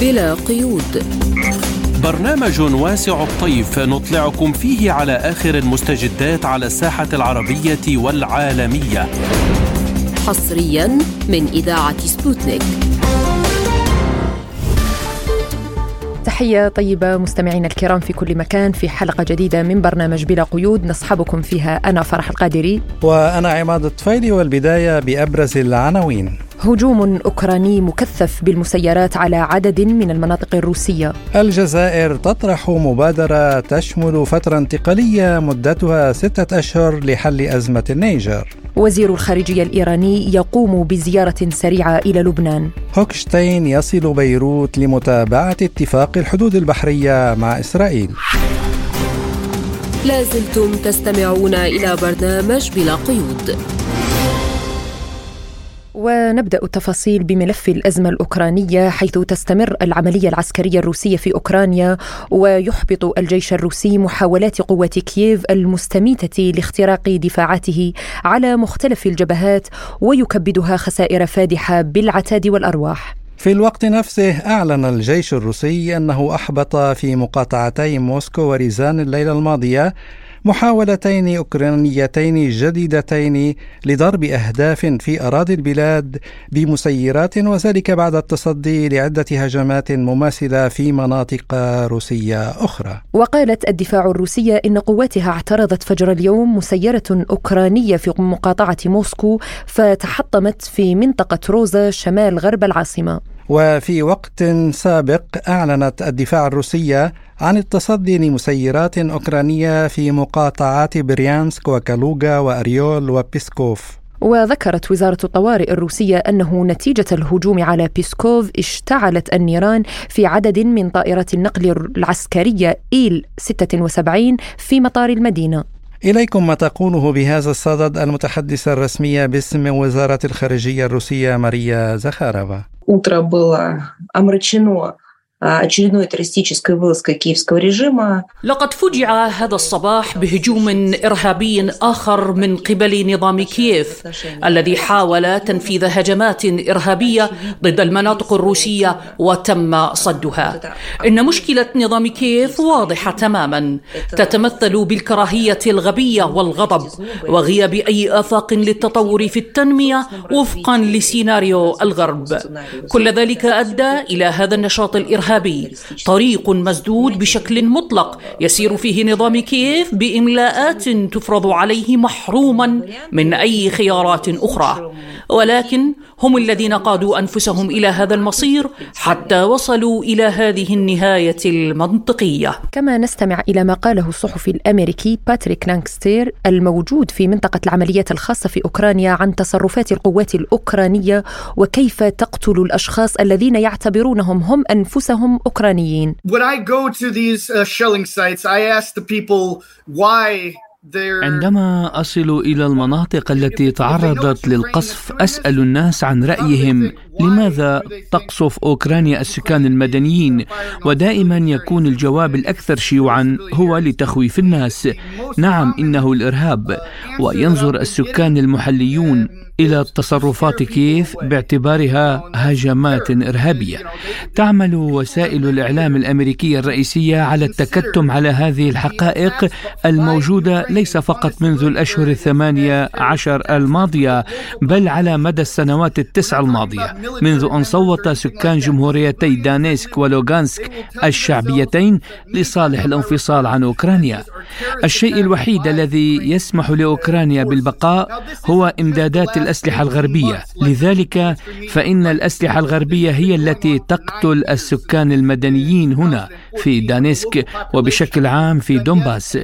بلا قيود. برنامج واسع الطيف نطلعكم فيه على آخر المستجدات على الساحة العربية والعالمية. حصريا من إذاعة سبوتنيك. تحية طيبة مستمعينا الكرام في كل مكان في حلقة جديدة من برنامج بلا قيود. نصحبكم فيها أنا فرح القادري. وأنا عماد الطفيلي والبداية بأبرز العناوين. هجوم أوكراني مكثف بالمسيرات على عدد من المناطق الروسية. الجزائر تطرح مبادرة تشمل فترة انتقالية مدتها ستة أشهر لحل أزمة النيجر. وزير الخارجية الإيراني يقوم بزيارة سريعة إلى لبنان. هوكشتاين يصل بيروت لمتابعة اتفاق الحدود البحرية مع إسرائيل. لازلتم تستمعون إلى برنامج بلا قيود. ونبدأ التفاصيل بملف الأزمة الأوكرانية حيث تستمر العملية العسكرية الروسية في أوكرانيا ويحبط الجيش الروسي محاولات قوات كييف المستميتة لاختراق دفاعاته على مختلف الجبهات ويكبدها خسائر فادحة بالعتاد والأرواح. في الوقت نفسه أعلن الجيش الروسي أنه أحبط في مقاطعتي موسكو وريزان الليلة الماضية محاولتين أوكرانيتين جديدتين لضرب أهداف في أراضي البلاد بمسيرات وذلك بعد التصدي لعدة هجمات مماثلة في مناطق روسية أخرى. وقالت الدفاع الروسية إن قواتها اعترضت فجر اليوم مسيرة أوكرانية في مقاطعة موسكو فتحطمت في منطقة روزا شمال غرب العاصمة. وفي وقت سابق أعلنت الدفاع الروسية عن التصدي لمسيرات أوكرانية في مقاطعات بريانسك وكالوغا وأريول وبسكوف. وذكرت وزارة الطوارئ الروسية أنه نتيجة الهجوم على بيسكوف اشتعلت النيران في عدد من طائرات النقل العسكرية إيل 76 في مطار المدينة. إليكم ما تقوله بهذا الصدد المتحدثة الرسمية باسم وزارة الخارجية الروسية ماريا زخارفا Утро было омрачено очередной террористической вылазкой киевского режима. لقد فجع هذا الصباح بهجوم إرهابي آخر من قبل نظام كييف الذي حاول تنفيذ هجمات إرهابية ضد المناطق الروسية وتم صدها إن مشكلة نظام كييف واضحة تماما تتمثل بالكراهية الغبية والغضب وغياب أي آفاق للتطور في التنمية وفقا لسيناريو الغرب كل ذلك أدى إلى هذا النشاط الإرهابي الإرهابي طريق مسدود بشكل مطلق. يسير فيه نظام كييف بإملاءات تفرض عليه محروما من أي خيارات أخرى. ولكن هم الذين قادوا أنفسهم إلى هذا المصير حتى وصلوا إلى هذه النهاية المنطقية. كما نستمع إلى ما قاله الصحفي الأمريكي باتريك لانكستير الموجود في منطقة العمليات الخاصة في أوكرانيا عن تصرفات القوات الأوكرانية وكيف تقتل الأشخاص الذين يعتبرونهم هم أنفسهم أنهم أوكرانيين. When I go to these uh, shelling sites, I ask the people why عندما أصل إلى المناطق التي تعرضت للقصف أسأل الناس عن رأيهم. لماذا تقصف أوكرانيا السكان المدنيين؟ ودائما يكون الجواب الأكثر شيوعا هو لتخويف الناس. نعم إنه الإرهاب. وينظر السكان المحليون. إلى تصرفات كيف باعتبارها هجمات إرهابية. تعمل وسائل الإعلام الأمريكية الرئيسية على التكتم على هذه الحقائق الموجودة ليس فقط منذ الأشهر الثمانية عشر الماضية بل على مدى السنوات التسع الماضية منذ أن صوت سكان جمهوريتي دانيسك ولوغانسك الشعبيتين لصالح الانفصال عن أوكرانيا. الشيء الوحيد الذي يسمح لأوكرانيا بالبقاء هو إمدادات الأسلحة الغربية لذلك فإن الأسلحة الغربية هي التي تقتل السكان المدنيين هنا في دونيتسك وبشكل عام في دونباس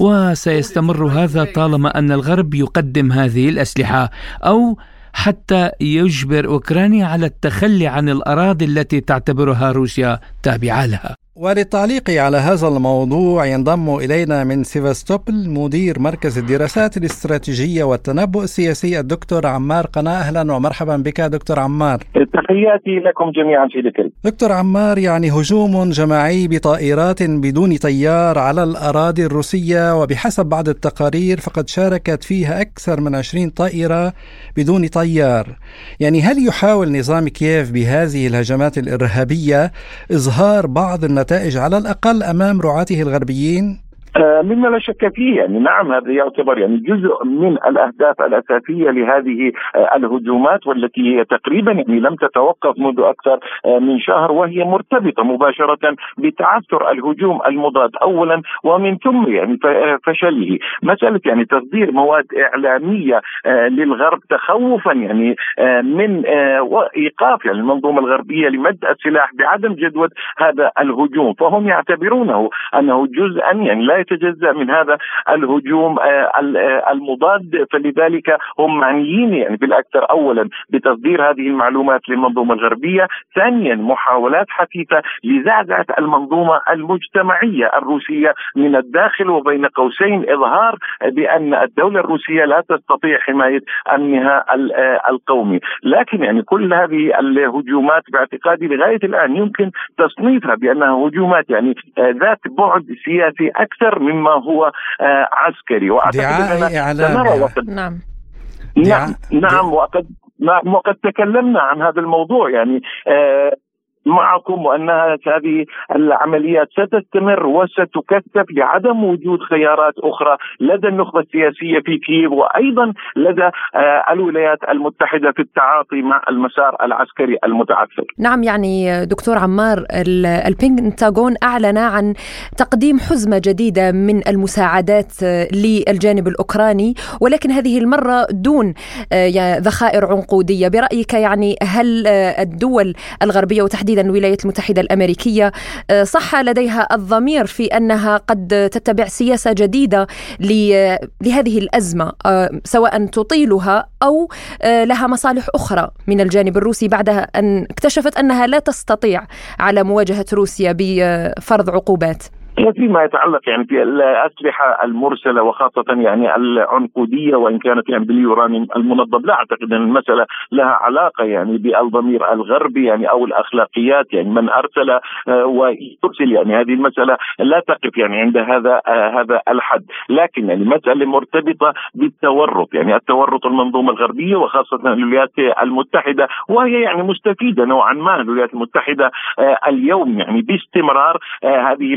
وسيستمر هذا طالما أن الغرب يقدم هذه الأسلحة أو حتى يجبر أوكرانيا على التخلي عن الأراضي التي تعتبرها روسيا تابعة لها. وللتعليق على هذا الموضوع ينضم إلينا من سيفاستوبل مدير مركز الدراسات الاستراتيجية والتنبؤ السياسي الدكتور عمار قناة. أهلا ومرحبا بك دكتور عمار. تحياتي لكم جميعا في ذكر دكتور عمار يعني هجوم جماعي بطائرات بدون طيار على الأراضي الروسية وبحسب بعض التقارير فقد شاركت فيها أكثر من 20 طائرة بدون طيار. يعني هل يحاول نظام كييف بهذه الهجمات الإرهابية إظهار بعض النتائج على الأقل أمام رعاته الغربيين. مما لا شك فيه يعني نعم هذا يعتبر يعني جزء من الأهداف الأساسية لهذه آه، الهجومات والتي هي تقريبا يعني لم تتوقف منذ أكثر آه، من شهر وهي مرتبطة مباشرة بتعثر الهجوم المضاد اولا ومن ثم يعني فشله. مسألة يعني تصدير مواد إعلامية للغرب تخوفا يعني من ايقاف يعني المنظومة الغربية لمد السلاح بعدم جدوى هذا الهجوم. فهم يعتبرونه أنه جزءا يعني لا يتجزأ من هذا الهجوم آه، آه، المضاد. فلذلك هم معنيين يعني بالأكثر. اولا بتصدير هذه المعلومات للمنظومة الغربية، ثانيا محاولات حثيثة لزعزعة المنظومة المجتمعية الروسية من الداخل وبين قوسين. إظهار بأن الدولة الروسية لا تستطيع حماية أمنها آه، القومي، لكن يعني كل هذه الهجومات باعتقادي لغاية الآن يمكن تصنيفها بأنها هجومات يعني ذات بعد سياسي أكثر مما هو آه، عسكري. وأعتقد إعلام وقد نعم. نعم. نعم وقد نعم وقد تكلمنا عن هذا الموضوع. يعني آه معكم وانها هذه العمليات ستستمر وستكثف لعدم وجود خيارات أخرى لدى النخبة السياسية في كييف وأيضا لدى آه، الولايات المتحدة في التعاطي مع المسار العسكري المتعثر. نعم يعني دكتور عمار البنتاغون أعلن عن تقديم حزمة جديدة من المساعدات آه، للجانب الأوكراني ولكن هذه المرة دون آه، ذخائر عنقودية برأيك يعني هل الدول الغربية وتحديدا تحديدا الولايات المتحدة الأمريكية. آه، صح لديها الضمير في أنها قد تتبع سياسة جديدة لهذه الأزمة آه، سواء تطيلها أو آه، لها مصالح أخرى من الجانب الروسي بعدها أن اكتشفت أنها لا تستطيع على مواجهة روسيا بفرض عقوبات. فيما يتعلق يعني في الأسلحة المرسلة وخاصة يعني العنقودية وإن كانت يعني باليورانيوم المنظم لا أعتقد أن المسألة لها علاقة يعني بالضمير الغربي يعني أو الأخلاقيات يعني من أرسل آه، ويرسل يعني هذه المسألة لا تقف يعني عند هذا آه، هذا الحد. لكن يعني مسألة مرتبطة بالتورط يعني التورط المنظومة الغربية وخاصة الولايات المتحدة وهي يعني مستفيدة نوعا ما الولايات المتحدة آه، اليوم يعني باستمرار هذه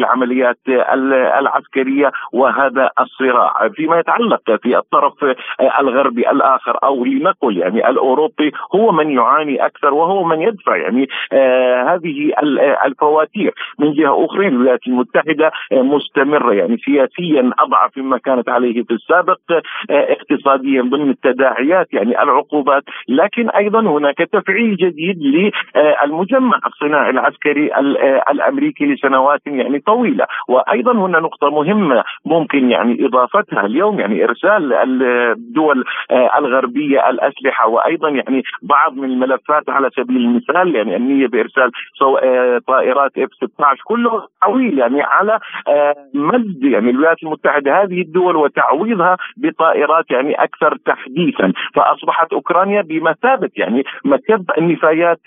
العمليات العسكرية وهذا الصراع. فيما يتعلق في الطرف الغربي الآخر أو لنقل يعني الأوروبي هو من يعاني أكثر وهو من يدفع يعني آه هذه الفواتير من جهة أخرى الولايات المتحدة مستمرة يعني سياسيا أضعف مما كانت عليه في السابق آه اقتصاديا ضمن التداعيات يعني العقوبات. لكن أيضا هناك تفعيل جديد للمجمع الصناعي العسكري الأمريكي لسنوات يعني طويلة. وأيضا هنا نقطة مهمة ممكن يعني إضافتها اليوم يعني إرسال الدول آه، الغربية الأسلحة وأيضا يعني بعض من الملفات على سبيل المثال يعني النية بإرسال آه، طائرات إف 16 كله تعويل يعني على آه، مد يعني الولايات المتحدة. هذه الدول وتعويضها بطائرات يعني أكثر تحديثا. فأصبحت أوكرانيا بمثابة يعني مكب النفايات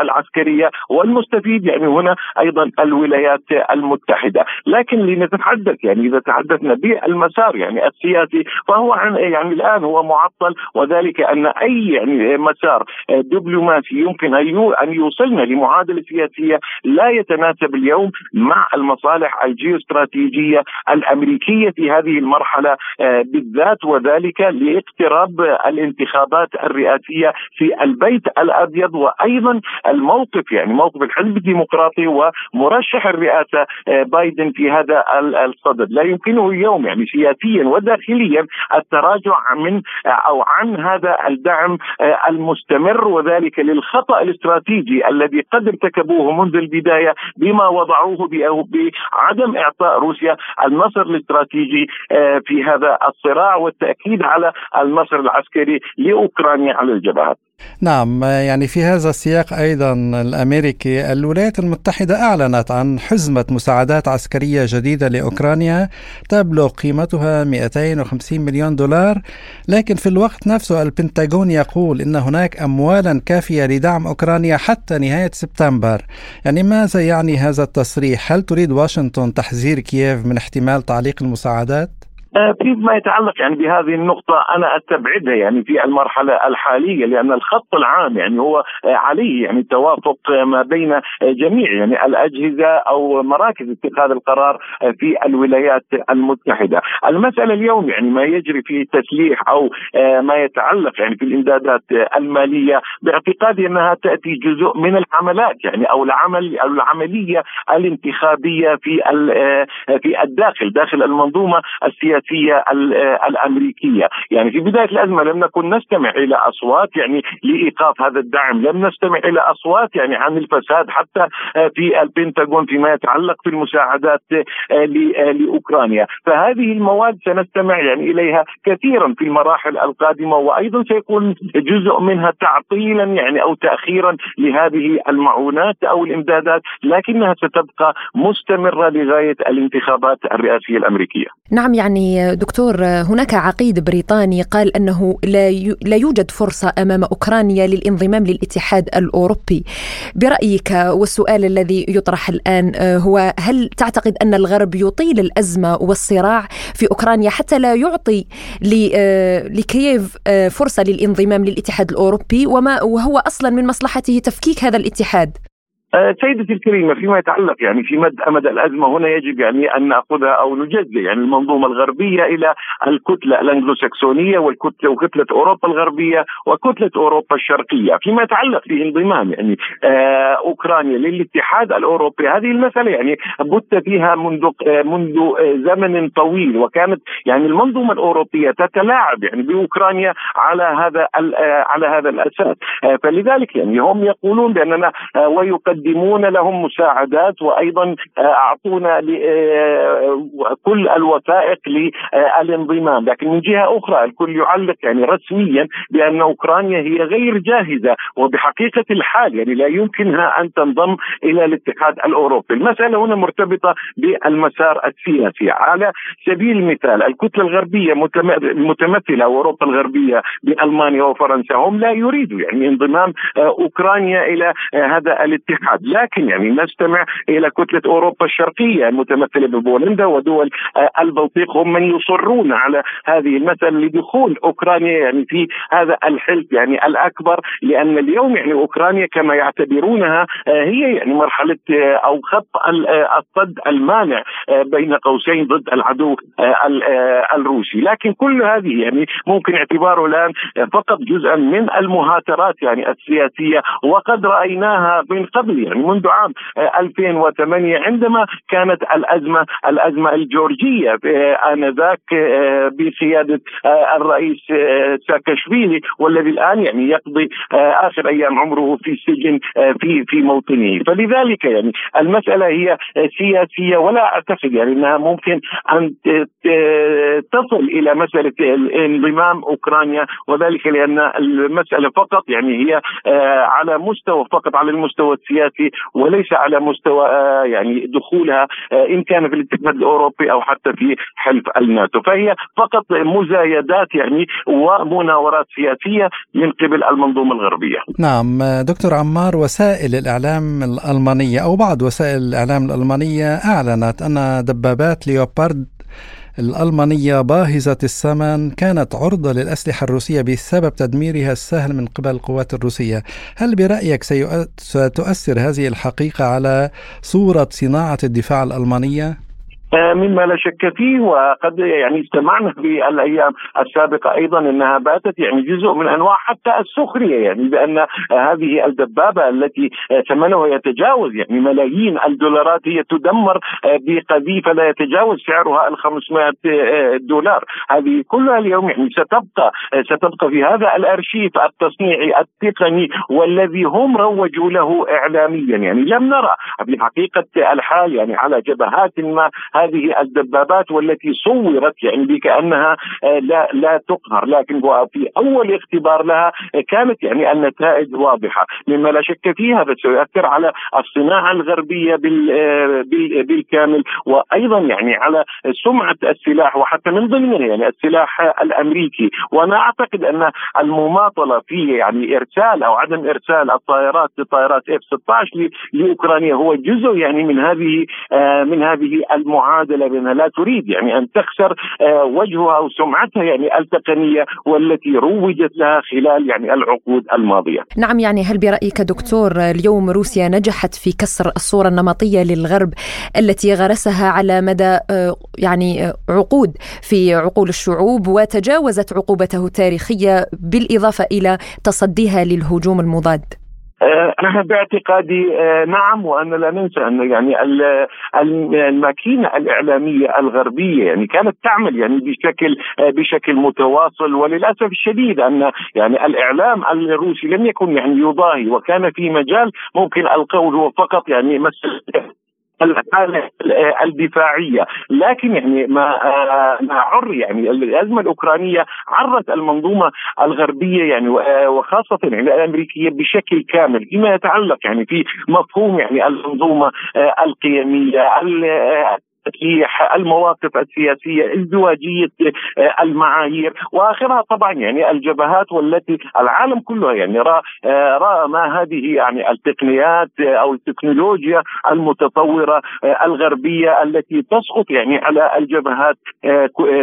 العسكرية والمستفيد يعني هنا أيضا الولايات المتحدة. لكن لنتحدث يعني إذا تحدثنا بالمسار يعني السياسي فهو عن يعني الآن هو معطل وذلك أن أي يعني مسار دبلوماسي يمكن أن يوصلنا لمعادلة سياسية لا يتناسب اليوم مع المصالح الجيوستراتيجية الأمريكية في هذه المرحلة آه، بالذات وذلك لاقتراب الانتخابات الرئاسية في البيت الأبيض وأيضا الموقف يعني موقف الحزب الديمقراطي ومرشح الرئاسة آه، بايدن في هذا الصدد. لا يمكنه اليوم يعني سياسيا وداخليا التراجع من أو عن هذا الدعم آه، المستمر وذلك للخطأ الاستراتيجي الذي قد ارتكبوه منذ البداية بما وضعوه بعدم إعطاء روسيا النصر الاستراتيجي آه، في هذا الصراع والتأكيد على النصر العسكري لأوكرانيا على الجبهات. نعم يعني في هذا السياق أيضا الأمريكي الولايات المتحدة أعلنت عن حزمة مساعدات عسكرية جديدة لأوكرانيا تبلغ قيمتها 250 مليون دولار لكن في الوقت نفسه البنتاغون يقول إن هناك اموالا كافية لدعم أوكرانيا حتى نهاية سبتمبر. يعني ماذا يعني هذا التصريح؟ هل تريد واشنطن تحذير كييف من احتمال تعليق المساعدات؟ فيما يتعلق يعني بهذه النقطة أنا أستبعدها يعني في المرحلة الحالية لأن الخط العام يعني هو آه، عليه يعني توافق ما بين جميع يعني الأجهزة أو مراكز اتخاذ القرار في الولايات المتحدة. المسألة اليوم يعني ما يجري في تسليح أو آه، ما يتعلق يعني في الإمدادات المالية باعتقادي أنها تأتي جزء من العملات يعني أو العمل أو العملية الانتخابية في في الداخل داخل المنظومة السياسية السياسية الأمريكية، يعني في بداية الأزمة لم نكن نستمع إلى أصوات يعني لإيقاف هذا الدعم، لم نستمع إلى أصوات يعني عن الفساد حتى في البنتاغون فيما يتعلق في المساعدات لأوكرانيا، فهذه المواد سنستمع يعني إليها كثيرا في المراحل القادمة وأيضا سيكون جزء منها تعطيلا يعني أو تاخيرا لهذه المعونات أو الإمدادات لكنها ستبقى مستمرة لغاية الانتخابات الرئاسية الأمريكية. نعم يعني دكتور هناك عقيد بريطاني قال أنه لا لا يوجد فرصة أمام أوكرانيا للانضمام للاتحاد الأوروبي. برأيك والسؤال الذي يطرح الآن هو هل تعتقد أن الغرب يطيل الأزمة والصراع في أوكرانيا حتى لا يعطي لكييف فرصة للانضمام للاتحاد الأوروبي؟ وما وهو أصلا من مصلحته تفكيك هذا الاتحاد؟ آه، سيدتي الكريمة فيما يتعلق يعني في مد أمد الأزمة هنا يجب يعني أن نأخذها أو نجزء يعني المنظومة الغربية إلى الكتلة الانجلوساكسونيه والكتلة وكتلة أوروبا الغربية وكتلة أوروبا الشرقية، فيما يتعلق في انضمام يعني آه أوكرانيا للاتحاد الأوروبي هذه المسألة يعني بت فيها منذ آه منذ آه زمن طويل وكانت يعني المنظومة الأوروبية تتلاعب يعني بأوكرانيا على هذا آه على هذا الأساس، آه فلذلك يعني هم يقولون بأننا آه ويقدم يقدمون لهم مساعدات وأيضا آه، أعطونا آه، كل الوثائق للانضمام. لكن من جهة أخرى الكل يعلق يعني رسميا بأن أوكرانيا هي غير جاهزة وبحقيقة الحال يعني لا يمكنها أن تنضم إلى الاتحاد الأوروبي. المسألة هنا مرتبطة بالمسار السياسي. على سبيل المثال الكتلة الغربية متمثلة أوروبا الغربية بألمانيا وفرنسا هم لا يريدوا يعني انضمام آه، أوكرانيا إلى هذا الاتحاد. الاتحاد. لكن يعني نستمع إلى كتلة أوروبا الشرقية المتمثلة ببولندا ودول آه، البلطيق هم من يصرون على هذه المساله لدخول أوكرانيا يعني في هذا الحلف يعني الأكبر لأن اليوم يعني أوكرانيا كما يعتبرونها آه، هي يعني مرحلة آه، أو خط الصد المانع بين قوسين ضد العدو الروسي. لكن كل هذه يعني ممكن اعتباره الآن فقط جزءا من المهاترات يعني السياسية وقد رأيناها من قبل يعني منذ عام 2008 آه، عندما كانت الأزمة الأزمة الجورجية. آه، آنذاك آه، بقيادة الرئيس ساكاشفيلي والذي الآن يعني يقضي آخر أيام عمره في السجن في في موطنه. فلذلك يعني المسألة هي سياسية ولا أعتقد يعني أنها ممكن أن تصل إلى مسألة انضمام أوكرانيا وذلك لأن المسألة فقط يعني هي على مستوى فقط على المستوى السياسي السياسي وليس على مستوى آه، يعني دخولها آه، إن كان في الاتحاد الأوروبي أو حتى في حلف الناتو فهي فقط مزايدات يعني ومناورات سياسية من قبل المنظومة الغربية. نعم دكتور عمار وسائل الإعلام الألمانية أو بعض وسائل الإعلام الألمانية أعلنت أن دبابات ليوبارد الألمانية باهظة الثمن كانت عرضة للأسلحة الروسية بسبب تدميرها السهل من قبل القوات الروسية هل برأيك ستؤثر هذه الحقيقة على صورة صناعة الدفاع الألمانية؟ آه، مما لا شك فيه وقد يعني استمعنا في الأيام السابقة أيضا إنها باتت يعني جزء من أنواع حتى السخرية يعني بأن هذه الدبابة التي ثمنها يتجاوز يعني ملايين الدولارات هي تدمر آه، بقذيفه لا يتجاوز سعرها ال 500 آه، دولار. هذه كلها اليوم يعني ستبقى ستبقى في هذا الأرشيف التصنيعي التقني والذي هم روجوا له اعلاميا. يعني لم نرى في حقيقة الحال يعني على جبهات ما هذه الدبابات والتي صورت يعني بكأنها لا لا تقهر لكن في أول اختبار لها كانت يعني النتائج واضحة. مما لا شك فيه هذا سيؤثر على الصناعة الغربية بالكامل وأيضا يعني على سمعة السلاح وحتى من ضمنها يعني السلاح الأمريكي. وأنا أعتقد أن المماطلة في يعني إرسال أو عدم إرسال الطائرات طائرات إف 16 لأوكرانيا هو جزء يعني من هذه آه، من هذه المعادلة بانها لا تريد يعني أن تخسر آه، وجهها أو سمعتها يعني ألتقنية والتي روجت لها خلال يعني العقود الماضية. نعم يعني هل برأيك دكتور اليوم روسيا نجحت في كسر الصورة النمطية للغرب التي غرسها على مدى آه، يعني عقود في عقول الشعوب وتجاوزت عقوبته التاريخية بالإضافة إلى تصديها للهجوم المضاد؟ آه، أنا باعتقادي آه، نعم وان لا ننسى أن يعني الماكينة الإعلامية الغربية يعني كانت تعمل يعني بشكل آه، بشكل متواصل وللأسف الشديد أن يعني الإعلام الروسي لم يكن يعني يضاهي وكان في مجال ممكن القول هو فقط يعني مسألة الحالة الدفاعية. لكن يعني ما ما عر يعني الأزمة الأوكرانية عرت المنظومة الغربية يعني وخاصة يعني الأمريكية بشكل كامل فيما يتعلق يعني في مفهوم يعني المنظومة القيمية تسليح المواقف السياسية ازدواجيه آه، المعايير. وآخرها طبعا يعني الجبهات والتي العالم كله يعني رأى آه، رأى ما هذه يعني التقنيات آه، أو التكنولوجيا المتطورة الغربية التي تسقط يعني على الجبهات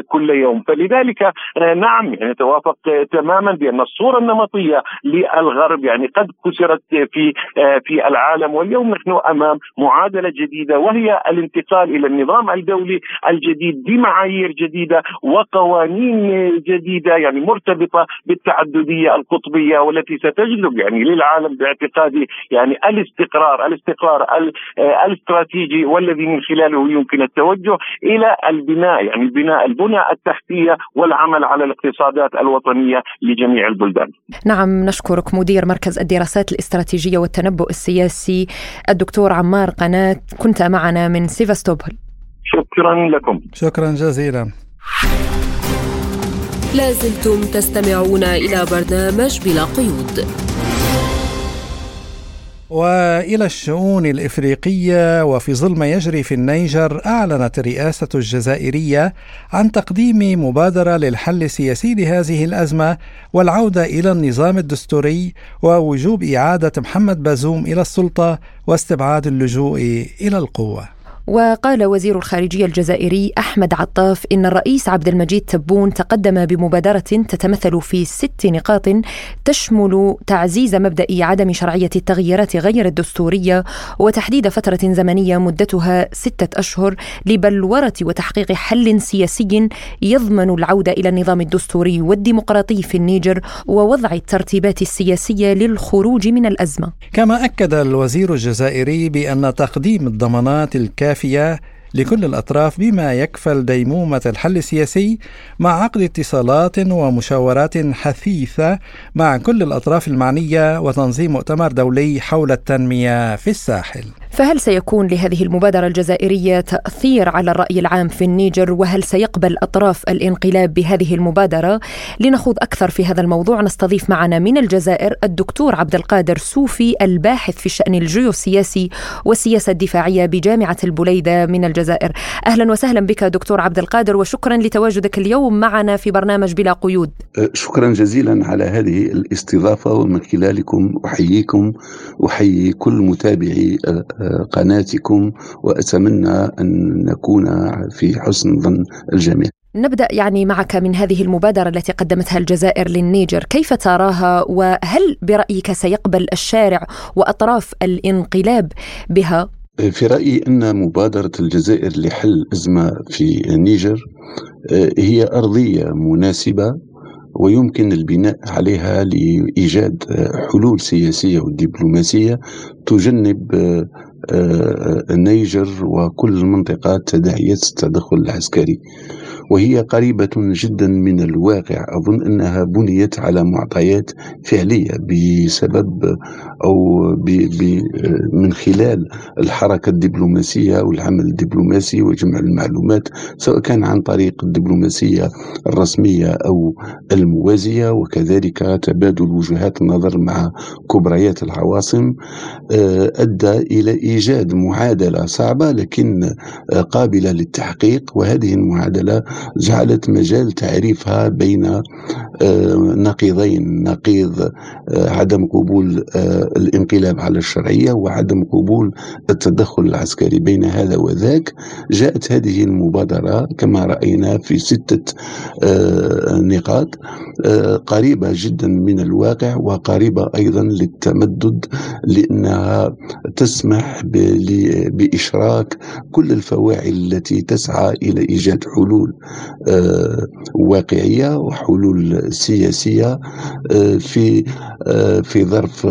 كل يوم. فلذلك نعم يعني توافق تماما بأن الصورة النمطية للغرب يعني قد كسرت في في العالم. واليوم نحن أمام معادلة جديدة وهي الانتقال إلى النظام النظام الدولي الجديد بمعايير جديدة وقوانين جديدة يعني مرتبطة بالتعددية القطبية والتي ستجلب يعني للعالم باعتقادي يعني الاستقرار الاستقرار الاستراتيجي والذي من خلاله يمكن التوجه إلى البناء يعني بناء البنى التحتية والعمل على الاقتصادات الوطنية لجميع البلدان. نعم نشكرك مدير مركز الدراسات الاستراتيجية والتنبؤ السياسي الدكتور عمار قناة كنت معنا من سيفاستوبول. شكرا لكم. شكرا جزيلا. لازلتم تستمعون إلى برنامج بلا قيود. وإلى الشؤون الإفريقية وفي ظل ما يجري في النيجر أعلنت الرئاسة الجزائرية عن تقديم مبادرة للحل السياسي لهذه الأزمة والعودة إلى النظام الدستوري ووجوب إعادة محمد بازوم إلى السلطة واستبعاد اللجوء إلى القوة. وقال وزير الخارجية الجزائري أحمد عطاف إن الرئيس عبد المجيد تبون تقدم بمبادرة تتمثل في ست نقاط تشمل تعزيز مبدأ عدم شرعية التغييرات غير الدستورية وتحديد فترة زمنية مدتها ستة أشهر لبلورة وتحقيق حل سياسي يضمن العودة إلى النظام الدستوري والديمقراطي في النيجر ووضع الترتيبات السياسية للخروج من الأزمة. كما أكد الوزير الجزائري بأن تقديم الضمانات الكافية الكافيه لكل الأطراف بما يكفل ديمومة الحل السياسي مع عقد اتصالات ومشاورات حثيثة مع كل الأطراف المعنية وتنظيم مؤتمر دولي حول التنمية في الساحل. فهل سيكون لهذه المبادرة الجزائرية تأثير على الرأي العام في النيجر وهل سيقبل أطراف الانقلاب بهذه المبادرة؟ لنخوض أكثر في هذا الموضوع نستضيف معنا من الجزائر الدكتور عبد القادر صوفي الباحث في الشأن الجيوسياسي والسياسة الدفاعية بجامعة البليدة من الجزائر. أهلا وسهلا بك دكتور عبد القادر وشكرا لتواجدك اليوم معنا في برنامج بلا قيود. أه، شكرا جزيلا على هذه الاستضافة ومن خلالكم أحييكم أحيي كل متابعي أه، قناتكم وأتمنى أن نكون في حسن ظن الجميع. نبدأ يعني معك من هذه المبادرة التي قدمتها الجزائر للنيجر، كيف تراها وهل برأيك سيقبل الشارع وأطراف الانقلاب بها؟ في رأيي أن مبادرة الجزائر لحل أزمة في النيجر هي أرضية مناسبة ويمكن البناء عليها لإيجاد حلول سياسية ودبلوماسية تجنب النيجر وكل المنطقة تداعيات التدخل العسكري. وهي قريبة جدا من الواقع. أظن أنها بنيت على معطيات فعلية بسبب أو ب ب من خلال الحركة الدبلوماسية والعمل الدبلوماسي وجمع المعلومات سواء كان عن طريق الدبلوماسية الرسمية أو الموازية. وكذلك تبادل وجهات النظر مع كبريات العواصم آه، أدى إلى إيجاد معادلة صعبة لكن قابلة للتحقيق. وهذه المعادلة جعلت مجال تعريفها بين آه، نقيضين نقيض عدم قبول الانقلاب على الشرعية وعدم قبول التدخل العسكري بين هذا وذاك. جاءت هذه المبادرة كما رأينا في ستة نقاط قريبة جدا من الواقع وقريبة أيضا للتمدد لأنها تسمح بإشراك كل الفواعل التي تسعى إلى إيجاد حلول. آه، واقعية وحلول سياسية آه، في آه، في ظرف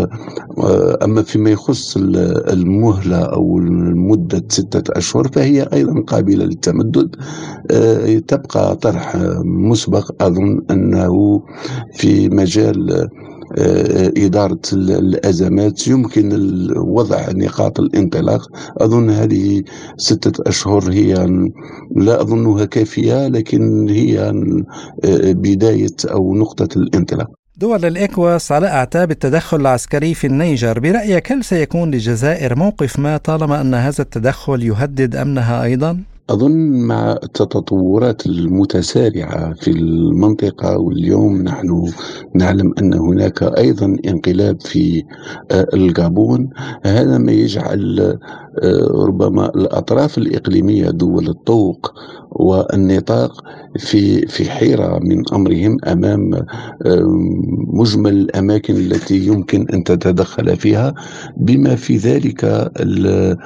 أما فيما يخص المهلة أو مدة ستة أشهر فهي أيضا قابلة للتمدد. تبقى طرح مسبق أظن أنه في مجال إدارة الأزمات يمكن وضع نقاط الانطلاق أظن هذه ستة أشهر هي لا أظنها كافية لكن هي آه، بداية أو نقطة الانطلاق دول الإكواس على أعتاب التدخل العسكري في النيجر برأيك هل سيكون للجزائر موقف ما طالما أن هذا التدخل يهدد أمنها أيضا؟ أظن مع التطورات المتسارعة في المنطقة واليوم نحن نعلم أن هناك أيضا انقلاب في آه، الغابون. هذا ما يجعل ربما الأطراف الإقليمية دول الطوق والنطاق في في حيرة من أمرهم أمام مجمل الأماكن التي يمكن أن تتدخل فيها بما في ذلك آه،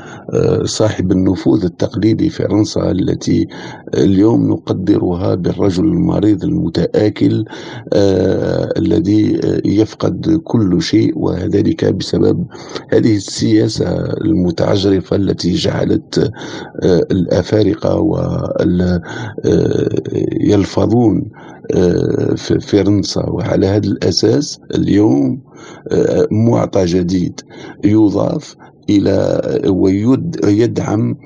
صاحب النفوذ التقليدي فرنسا التي اليوم نقدرها بالرجل المريض المتآكل آه، الذي يفقد كل شيء وذلك بسبب هذه السياسة المتعجرفة التي جعلت آه، الأفارقة وال يلفظون آه، في فرنسا وعلى هذا الأساس اليوم آه، معطى جديد يضاف إلى ويدعم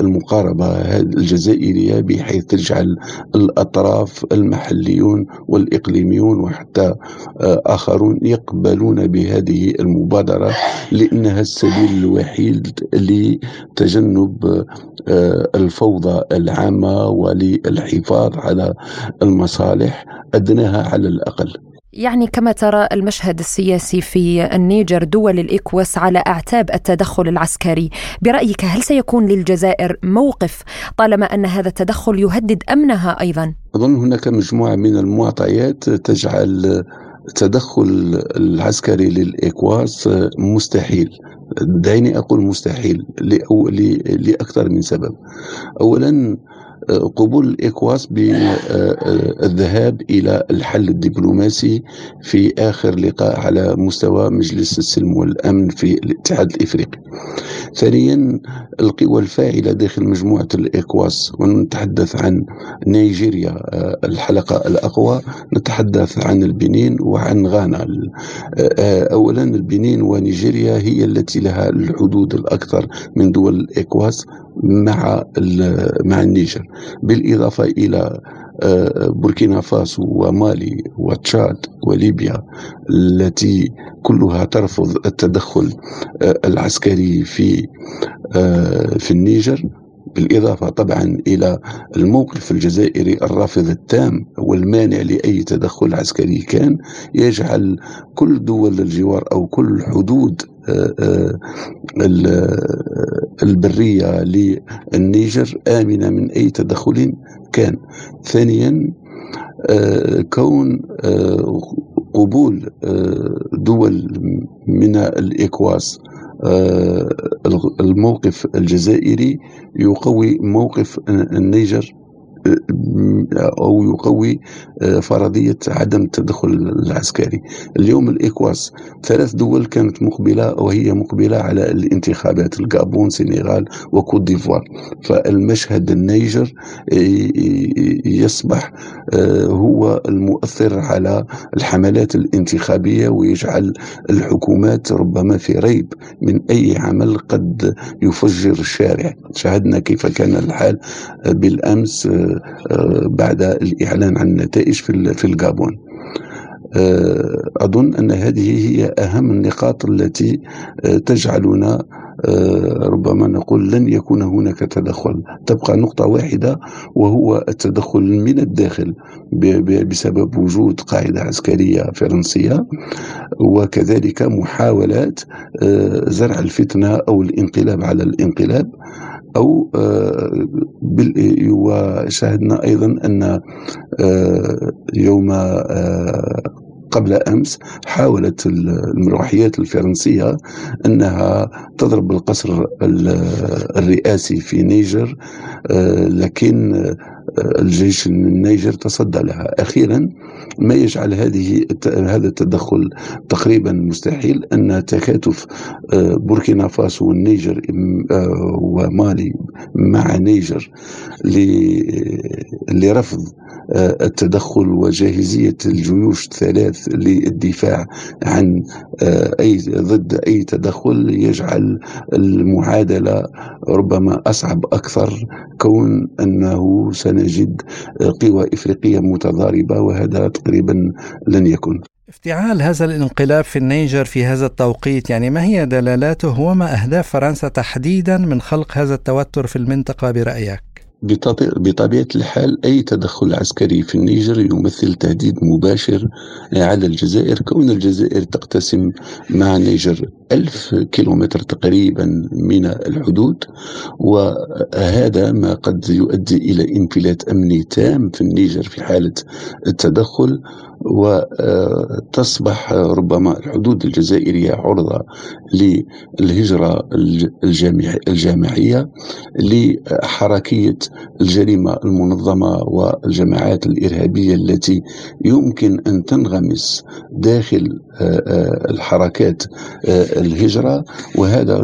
المقاربة الجزائرية بحيث تجعل الأطراف المحليون والإقليميون وحتى آه، آخرون يقبلون بهذه المبادرة لأنها السبيل الوحيد لتجنب آه، الفوضى العامة وللحفاظ على المصالح أدناها على الأقل. يعني كما ترى المشهد السياسي في النيجر دول الإكواس على أعتاب التدخل العسكري. برأيك هل سيكون للجزائر موقف طالما أن هذا التدخل يهدد أمنها أيضا؟ أظن هناك مجموعة من المعطيات تجعل التدخل العسكري للإكواس مستحيل. دعيني أقول مستحيل لأكثر من سبب. أولا قبول الإكواس بالذهاب إلى الحل الدبلوماسي في آخر لقاء على مستوى مجلس السلم والأمن في الاتحاد الإفريقي. ثانيا القوى الفاعلة داخل مجموعة الإكواس ونتحدث عن نيجيريا آه، الحلقة الأقوى. نتحدث عن البنين وعن غانا. آه، أولا البنين ونيجيريا هي التي لها الحدود الأكثر من دول الإكواس. مع مع النيجر. بالإضافة إلى آه، بوركينا فاسو ومالي وتشاد وليبيا التي كلها ترفض التدخل آه، العسكري في آه، في النيجر. بالإضافة طبعا إلى الموقف الجزائري الرافض التام والمانع لأي تدخل عسكري كان يجعل كل دول الجوار أو كل حدود البرية للنيجر آمنة من أي تدخل كان. ثانيا آه، كون آه، قبول آه، دول من الإكواس الموقف الجزائري يقوي موقف النيجر. أو يقوي فرضية عدم التدخل العسكري. اليوم الإكواس ثلاث دول كانت مقبلة وهي مقبلة على الانتخابات الغابون سنغال وكوت ديفوار. فالمشهد النيجر يصبح هو المؤثر على الحملات الانتخابية ويجعل الحكومات ربما في ريب من أي عمل قد يفجر الشارع. شاهدنا كيف كان الحال بالأمس آه، بعد الإعلان عن النتائج في الغابون آه، أظن أن هذه هي أهم النقاط التي آه، تجعلنا ربما نقول لن يكون هناك تدخل. تبقى نقطة واحدة وهو التدخل من الداخل بسبب وجود قاعدة عسكرية فرنسية وكذلك محاولات زرع الفتنة أو الانقلاب على الانقلاب. أو آه، وشاهدنا أيضا أن آه، يوم آه، قبل أمس حاولت المروحيات الفرنسية أنها تضرب القصر الرئاسي في نيجر لكن الجيش النيجر تصدى لها. أخيرا ما يجعل هذه هذا التدخل تقريبا مستحيل أن تكاتف آه، بوركينا فاسو والنيجر آه، ومالي مع نيجر لرفض آه، التدخل وجاهزية الجيوش الثلاث للدفاع عن أي ضد أي تدخل يجعل المعادلة ربما أصعب أكثر كون أنه سنجد قوى إفريقية متضاربة وهذا تقريبا لن يكون افتعال هذا الانقلاب في النيجر في هذا التوقيت يعني ما هي دلالاته وما أهداف فرنسا تحديدا من خلق هذا التوتر في المنطقة برأيك؟ بطبيعة الحال أي تدخل عسكري في النيجر يمثل تهديد مباشر على الجزائر كون الجزائر تقتسم مع النيجر ألف كيلومتر تقريبا من الحدود. وهذا ما قد يؤدي إلى انفلات أمني تام في النيجر في حالة التدخل. وتصبح ربما الحدود الجزائرية عرضة للهجرة الجامعية لحركية الجريمة المنظمة والجماعات الإرهابية التي يمكن أن تنغمس داخل الحركات الهجرة وهذا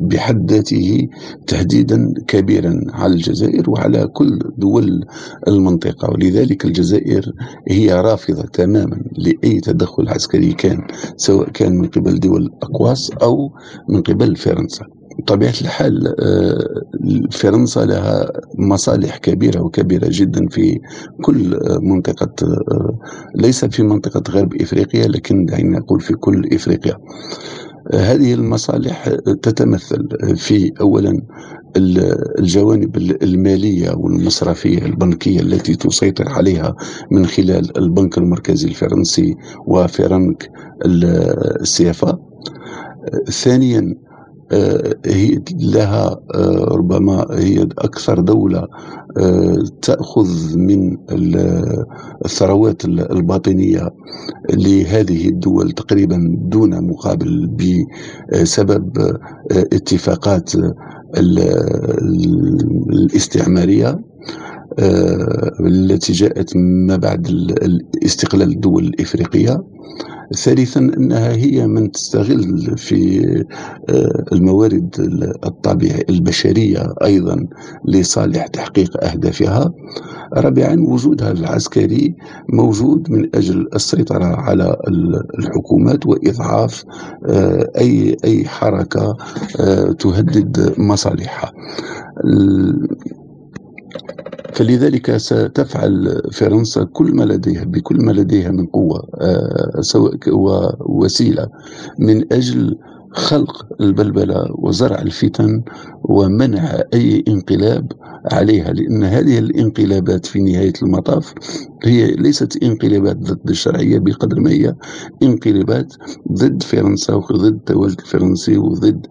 بحد ذاته تهديدا كبيرا على الجزائر وعلى كل دول المنطقة. ولذلك الجزائر هي رافضة تماما لأي تدخل عسكري كان سواء كان من قبل دول أقواس أو من قبل فرنسا. بطبيعة الحال آه، فرنسا لها مصالح كبيرة وكبيرة جدا في كل منطقة آه، ليس في منطقة غرب إفريقيا لكن دعينا نقول في كل إفريقيا. هذه المصالح تتمثل في اولا الجوانب المالية والمصرفية البنكية التي تسيطر عليها من خلال البنك المركزي الفرنسي وفرنك السيافه ثانيا هي لها آه، ربما هي أكثر دولة آه، تأخذ من الثروات الباطنية لهذه الدول تقريبا دون مقابل بسبب اتفاقات الاستعمارية التي جاءت ما بعد استقلال الدول الإفريقية. ثالثا إنها هي من تستغل في آه، الموارد الطبيعية البشرية أيضا لصالح تحقيق أهدافها. رابعا وجودها العسكري موجود من أجل السيطرة على الحكومات وإضعاف آه، أي أي حركة آه، تهدد مصالحها. فلذلك ستفعل فرنسا كل ما لديها بكل ما لديها من قوة آه، سواء وسيلة من أجل خلق البلبلة وزرع الفتن ومنع أي انقلاب عليها لأن هذه الانقلابات في نهاية المطاف هي ليست انقلابات ضد الشرعية بقدر ما هي انقلابات ضد فرنسا وضد التواجد الفرنسي وضد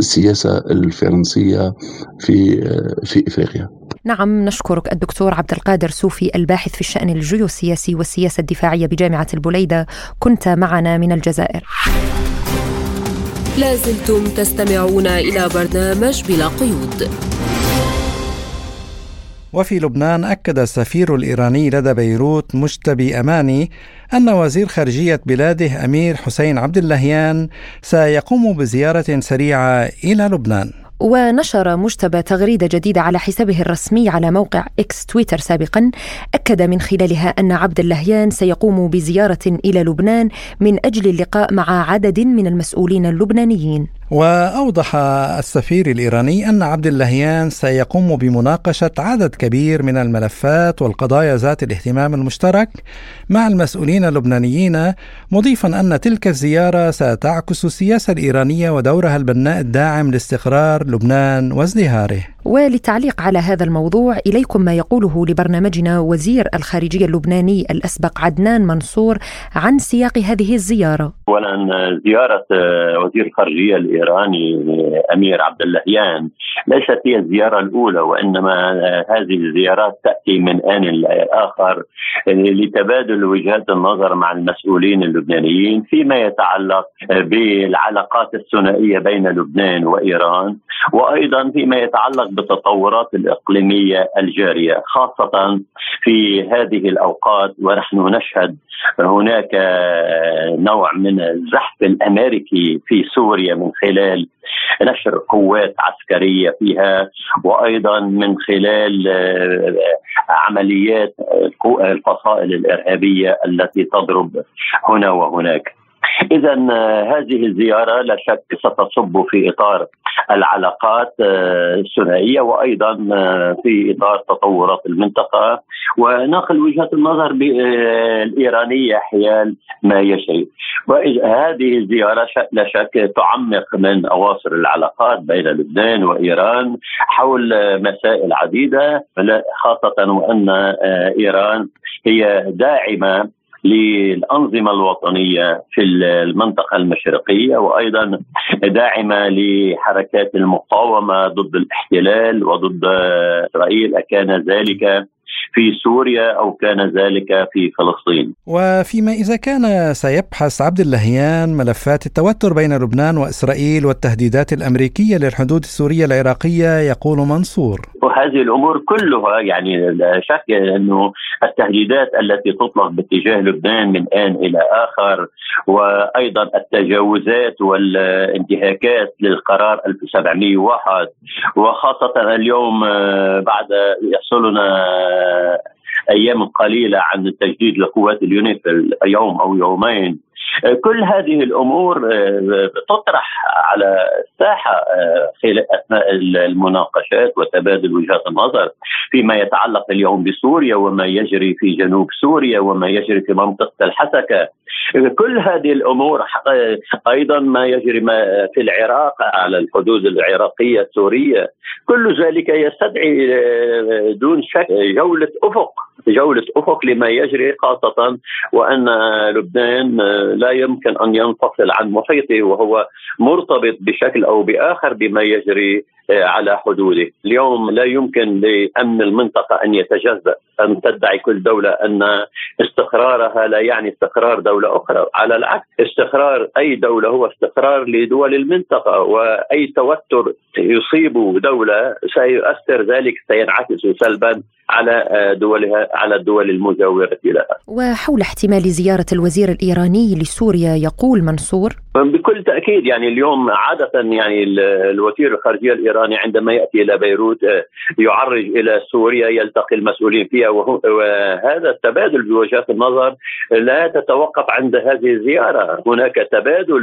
السياسة الفرنسية في في إفريقيا. نعم نشكرك الدكتور عبد القادر سوفي الباحث في الشأن الجيوسياسي والسياسة الدفاعية بجامعة البليدة. كنت معنا من الجزائر. لازلتم تستمعون إلى برنامج بلا قيود. وفي لبنان أكد السفير الإيراني لدى بيروت مجتبي أماني أن وزير خارجية بلاده أمير حسين عبد اللهيان سيقوم بزيارة سريعة إلى لبنان. ونشر مجتبى تغريدة جديدة على حسابه الرسمي على موقع إكس تويتر سابقا أكد من خلالها أن عبد اللهيان سيقوم بزيارة إلى لبنان من أجل اللقاء مع عدد من المسؤولين اللبنانيين. وأوضح السفير الإيراني أن عبد اللهيان سيقوم بمناقشة عدد كبير من الملفات والقضايا ذات الاهتمام المشترك مع المسؤولين اللبنانيين مضيفا أن تلك الزيارة ستعكس السياسة الإيرانية ودورها البناء الداعم لاستقرار لبنان وازدهاره. وللتعليق على هذا الموضوع إليكم ما يقوله لبرنامجنا وزير الخارجية اللبناني الأسبق عدنان منصور عن سياق هذه الزيارة. أولا زيارة وزير الخارجية الإيراني أمير عبد اللهيان. ليست هي الزيارة الأولى وإنما هذه الزيارات تأتي من آن لآخر لتبادل وجهات النظر مع المسؤولين اللبنانيين فيما يتعلق بالعلاقات الثنائية بين لبنان وإيران وأيضا فيما يتعلق بالتطورات الإقليمية الجارية خاصة في هذه الأوقات ونحن نشهد هناك نوع من الزحف الأمريكي في سوريا من خلال نشر قوات عسكرية فيها وأيضا من خلال عمليات الفصائل الإرهابية التي تضرب هنا وهناك. اذا هذه الزيارة لا شك ستصب في إطار العلاقات آه، الثنائية وأيضا آه، في إطار تطورات المنطقة. ونقل وجهة النظر الإيرانية حيال ما يجري وهذه الزيارة لا شك تعمق من أواصر العلاقات بين لبنان وإيران حول مسائل عديدة خاصة وأن آه، إيران هي داعمة للأنظمة الوطنية في المنطقة المشرقية وأيضا داعمة لحركات المقاومة ضد الاحتلال وضد إسرائيل. أكان ذلك في سوريا أو كان ذلك في فلسطين. وفيما إذا كان سيبحث عبد اللهيان ملفات التوتر بين لبنان وإسرائيل والتهديدات الأمريكية للحدود السورية العراقية يقول منصور. وهذه الأمور كلها يعني لا شك أنه التهديدات التي تطلق باتجاه لبنان من آن إلى آخر وأيضا التجاوزات والانتهاكات للقرار 1701 وخاصة اليوم آه، بعد يحصلنا أيام قليلة عن تجديد لقوات اليونيفيل يوم أو يومين. كل هذه الأمور آه، تطرح على الساحة آه، أثناء المناقشات وتبادل وجهات النظر فيما يتعلق اليوم بسوريا وما يجري في جنوب سوريا وما يجري في منطقة الحسكة. كل هذه الأمور أيضا ما يجري في العراق على الحدود العراقية السورية. كل ذلك يستدعي آه، دون شك جولة أفق جولة أفق لما يجري خاصة وأن لبنان لا يمكن أن ينفصل عن محيطه وهو مرتبط بشكل أو بآخر بما يجري على حدوده. اليوم لا يمكن لأمن المنطقة أن يتجزأ. أن تدعي كل دولة أن استقرارها لا يعني استقرار دولة أخرى. على العكس استقرار أي دولة هو استقرار لدول المنطقة وأي توتر يصيب دولة سيؤثر ذلك سينعكس سلبا على دولها على الدول المجاورة لها. وحول احتمال زيارة الوزير الإيراني لسوريا يقول منصور بكل تأكيد يعني اليوم عادة يعني الوزير الخارجية الإيراني عندما يأتي إلى بيروت يعرج إلى سوريا يلتقي المسؤولين فيها وهذا التبادل بوجهات النظر لا تتوقف عند هذه الزيارة. هناك تبادل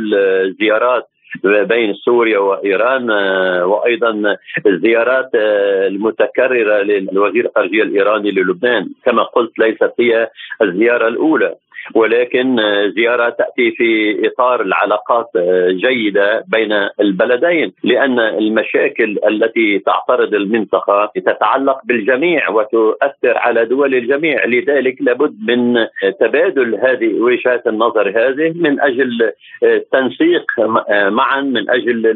زيارات بين سوريا وإيران وأيضا الزيارات المتكررة للوزير الخارجية الإيراني للبنان. كما قلت ليست هي الزيارة الأولى. ولكن زيارة تأتي في إطار العلاقات جيدة بين البلدين لأن المشاكل التي تعترض المنطقة تتعلق بالجميع وتؤثر على دول الجميع. لذلك لابد من تبادل هذه وجهات النظر هذه من أجل تنسيق معا من أجل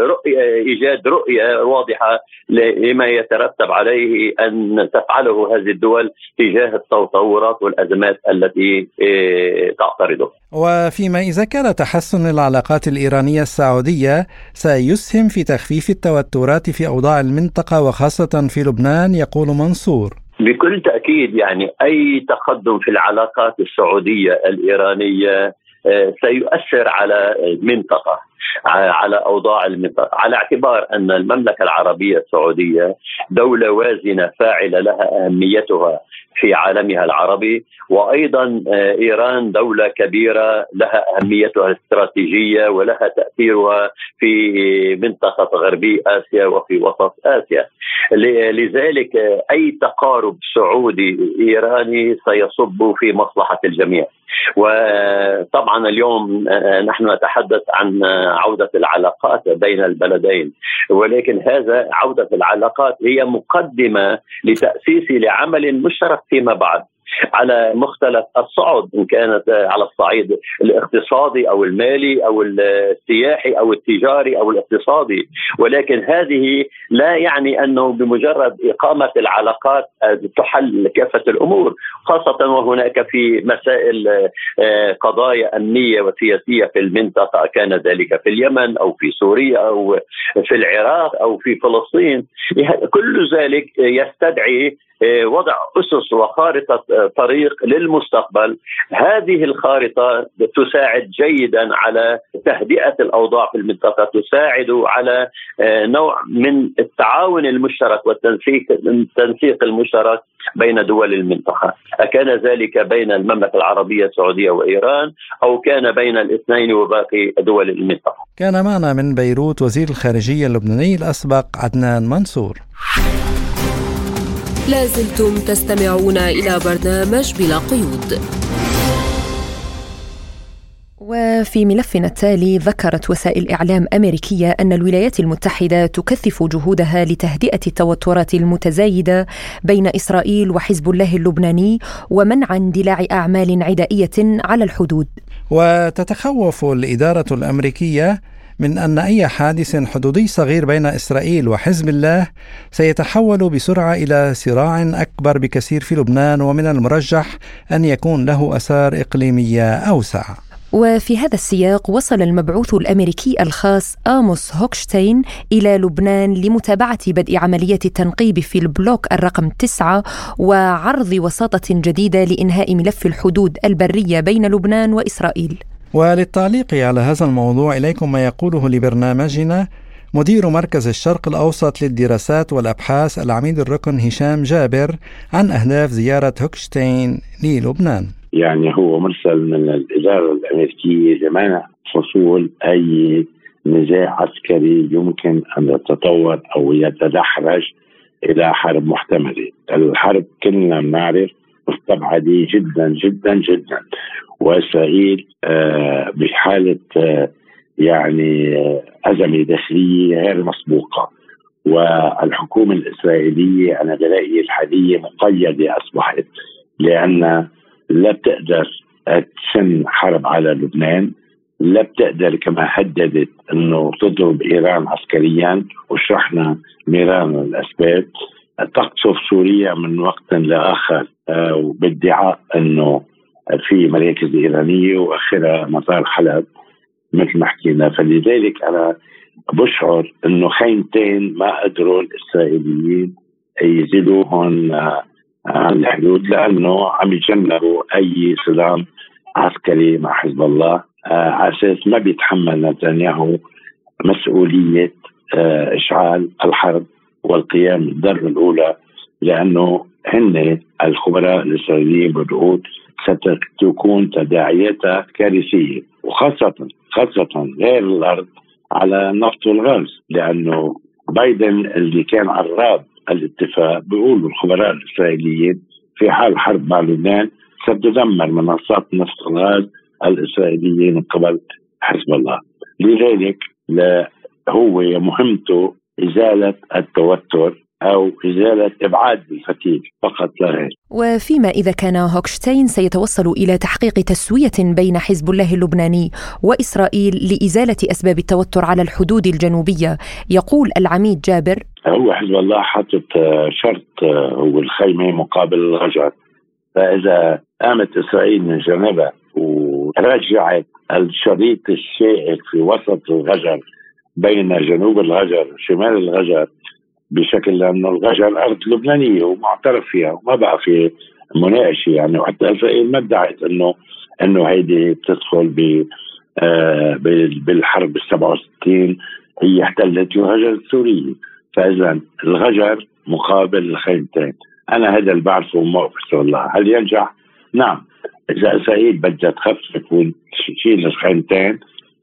رؤية إيجاد رؤية واضحة لما يترتب عليه أن تفعله هذه الدول تجاه التطورات والأزمات التي تعترضه وفيما إذا كان تحسن العلاقات الإيرانية السعودية سيسهم في تخفيف التوترات في أوضاع المنطقة وخاصة في لبنان يقول منصور. بكل تأكيد يعني أي تقدم في العلاقات السعودية الإيرانية آه، سيؤثر على المنطقة. على أوضاع المنطقة على اعتبار أن المملكة العربية السعودية دولة وازنة فاعلة لها أهميتها في عالمها العربي وأيضا آه، إيران دولة كبيرة لها أهميتها الاستراتيجية ولها تأثيرها في منطقة غربي آسيا وفي وسط آسيا. لذلك آه، أي تقارب سعودي إيراني سيصب في مصلحة الجميع. وطبعا اليوم آه، نحن نتحدث عن عودة العلاقات بين البلدين ولكن هذا عودة العلاقات هي مقدمة لتأسيس لعمل مشترك فيما بعد. على مختلف الصعد إن كانت على الصعيد الاقتصادي أو المالي أو السياحي أو التجاري أو الاقتصادي. ولكن هذه لا يعني أنه بمجرد إقامة العلاقات تحل كافة الأمور خاصة وهناك في مسائل آه، قضايا أمنية وسياسية في المنطقة كان ذلك في اليمن أو في سوريا أو في العراق أو في فلسطين. كل ذلك يستدعي وضع أسس وخارطة آه، طريق للمستقبل. هذه الخارطة تساعد جيدا على تهدئة الأوضاع في المنطقة تساعد على آه، نوع من التعاون المشترك والتنسيق التنسيق المشترك بين دول المنطقة. أكان ذلك بين المملكة العربية السعودية وإيران أو كان بين الاثنين وباقي دول المنطقة. كان معنا من بيروت وزير الخارجية اللبناني الأسبق عدنان منصور. لازلتم تستمعون إلى برنامج بلا قيود وفي ملفنا التالي ذكرت وسائل إعلام أمريكية أن الولايات المتحدة تكثف جهودها لتهدئة التوترات المتزايدة بين إسرائيل وحزب الله اللبناني ومنع اندلاع أعمال عدائية على الحدود. وتتخوف الإدارة الأمريكية من أن أي حادث حدودي صغير بين إسرائيل وحزب الله سيتحول بسرعة إلى صراع أكبر بكثير في لبنان ومن المرجح أن يكون له أثار إقليمية أوسع. وفي هذا السياق وصل المبعوث الأمريكي الخاص آموس هوكشتين إلى لبنان لمتابعة بدء عملية التنقيب في البلوك الرقم تسعة وعرض وساطة جديدة لإنهاء ملف الحدود البرية بين لبنان وإسرائيل. وللتعليق على هذا الموضوع إليكم ما يقوله لبرنامجنا مدير مركز الشرق الأوسط للدراسات والأبحاث العميد الركن هشام جابر عن أهداف زيارة هوكشتين للبنان. يعني هو مرسل من الإدارة الأمريكية لمنع حصول أي نزاع عسكري يمكن أن يتطور أو يتدحرج إلى حرب محتملة. الحرب كلنا بنعرف مستبعدة جدا جدا جدا. وأسرائيل آه، بحالة آه، يعني آه، أزمة داخلية غير مسبوقة. والحكومة الإسرائيلية أنا برايي الحالية مقيدة أصبحت لأن لا بتقدر تسن حرب على لبنان لا بتقدر كما هددت إنه تضرب إيران عسكريا وشرحنا ميران الأسباب. تقصف سوريا من وقت لآخر بادعاء إنه في مراكز إيرانية وآخرها مطار حلب مثل ما حكينا. فلذلك أنا بشعر أنه خيمتين ما قدروا الإسرائيليين يزيدوهم عن الحدود لأنه عم يجنبوا أي صدام عسكري مع حزب الله على أساس ما بيتحمل نتنياهو مسؤولية آه، إشعال الحرب. والقيام بالضربة الأولى لأنه هن الخبراء الإسرائيليين بيقولوا ستكون تداعياتها كارثية وخاصه خاصة غير الأرض على النفط والغاز لأنه بايدن اللي كان عراب الاتفاق بيقولوا الخبراء الإسرائيليين في حال حرب مع لبنان ستدمر منصات النفط والغاز الاسرائيليه من قبل حزب الله. لذلك هو مهمته إزالة التوتر أو إزالة إبعاد الفتيل فقط لا غير. وفيما إذا كان هوكشتاين سيتوصل إلى تحقيق تسوية بين حزب الله اللبناني وإسرائيل لإزالة أسباب التوتر على الحدود الجنوبية. يقول العميد جابر هو حزب الله حاطط شرط هو الخيمة مقابل الهجر فإذا قامت إسرائيل من جانبها ورجعت الشريط الشائك في وسط الغجر بين جنوب الغجر وشمال الغجر بشكل لأنه الغجر أرض لبنانية ومعترف فيها وما بقى في مناقشة يعني وحتى اسرائيل ما ادعت انه إنه هيدي بتدخل ب آه بالحرب ال 67 هي احتلت الغجر السورية. فاذا الغجر مقابل الخيمتين. أنا هذا اللي بعرفه موقف الله. هل ينجح؟ نعم. إذا اسرائيل بدها تخفف وتشيل الخيمتين.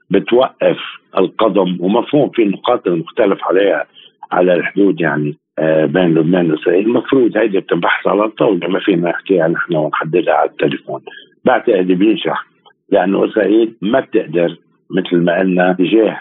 بتوقف القدم ومفهوم في نقاط المختلف عليها على الحدود يعني آه، بين لبنان وإسرائيل. المفروض هيدي بتنبحث على الطاوله ما فينا نحكيها نحن ونحددها على التليفون. بعتقد بينجح لأنه إسرائيل ما بتقدر مثل ما قلنا تجاه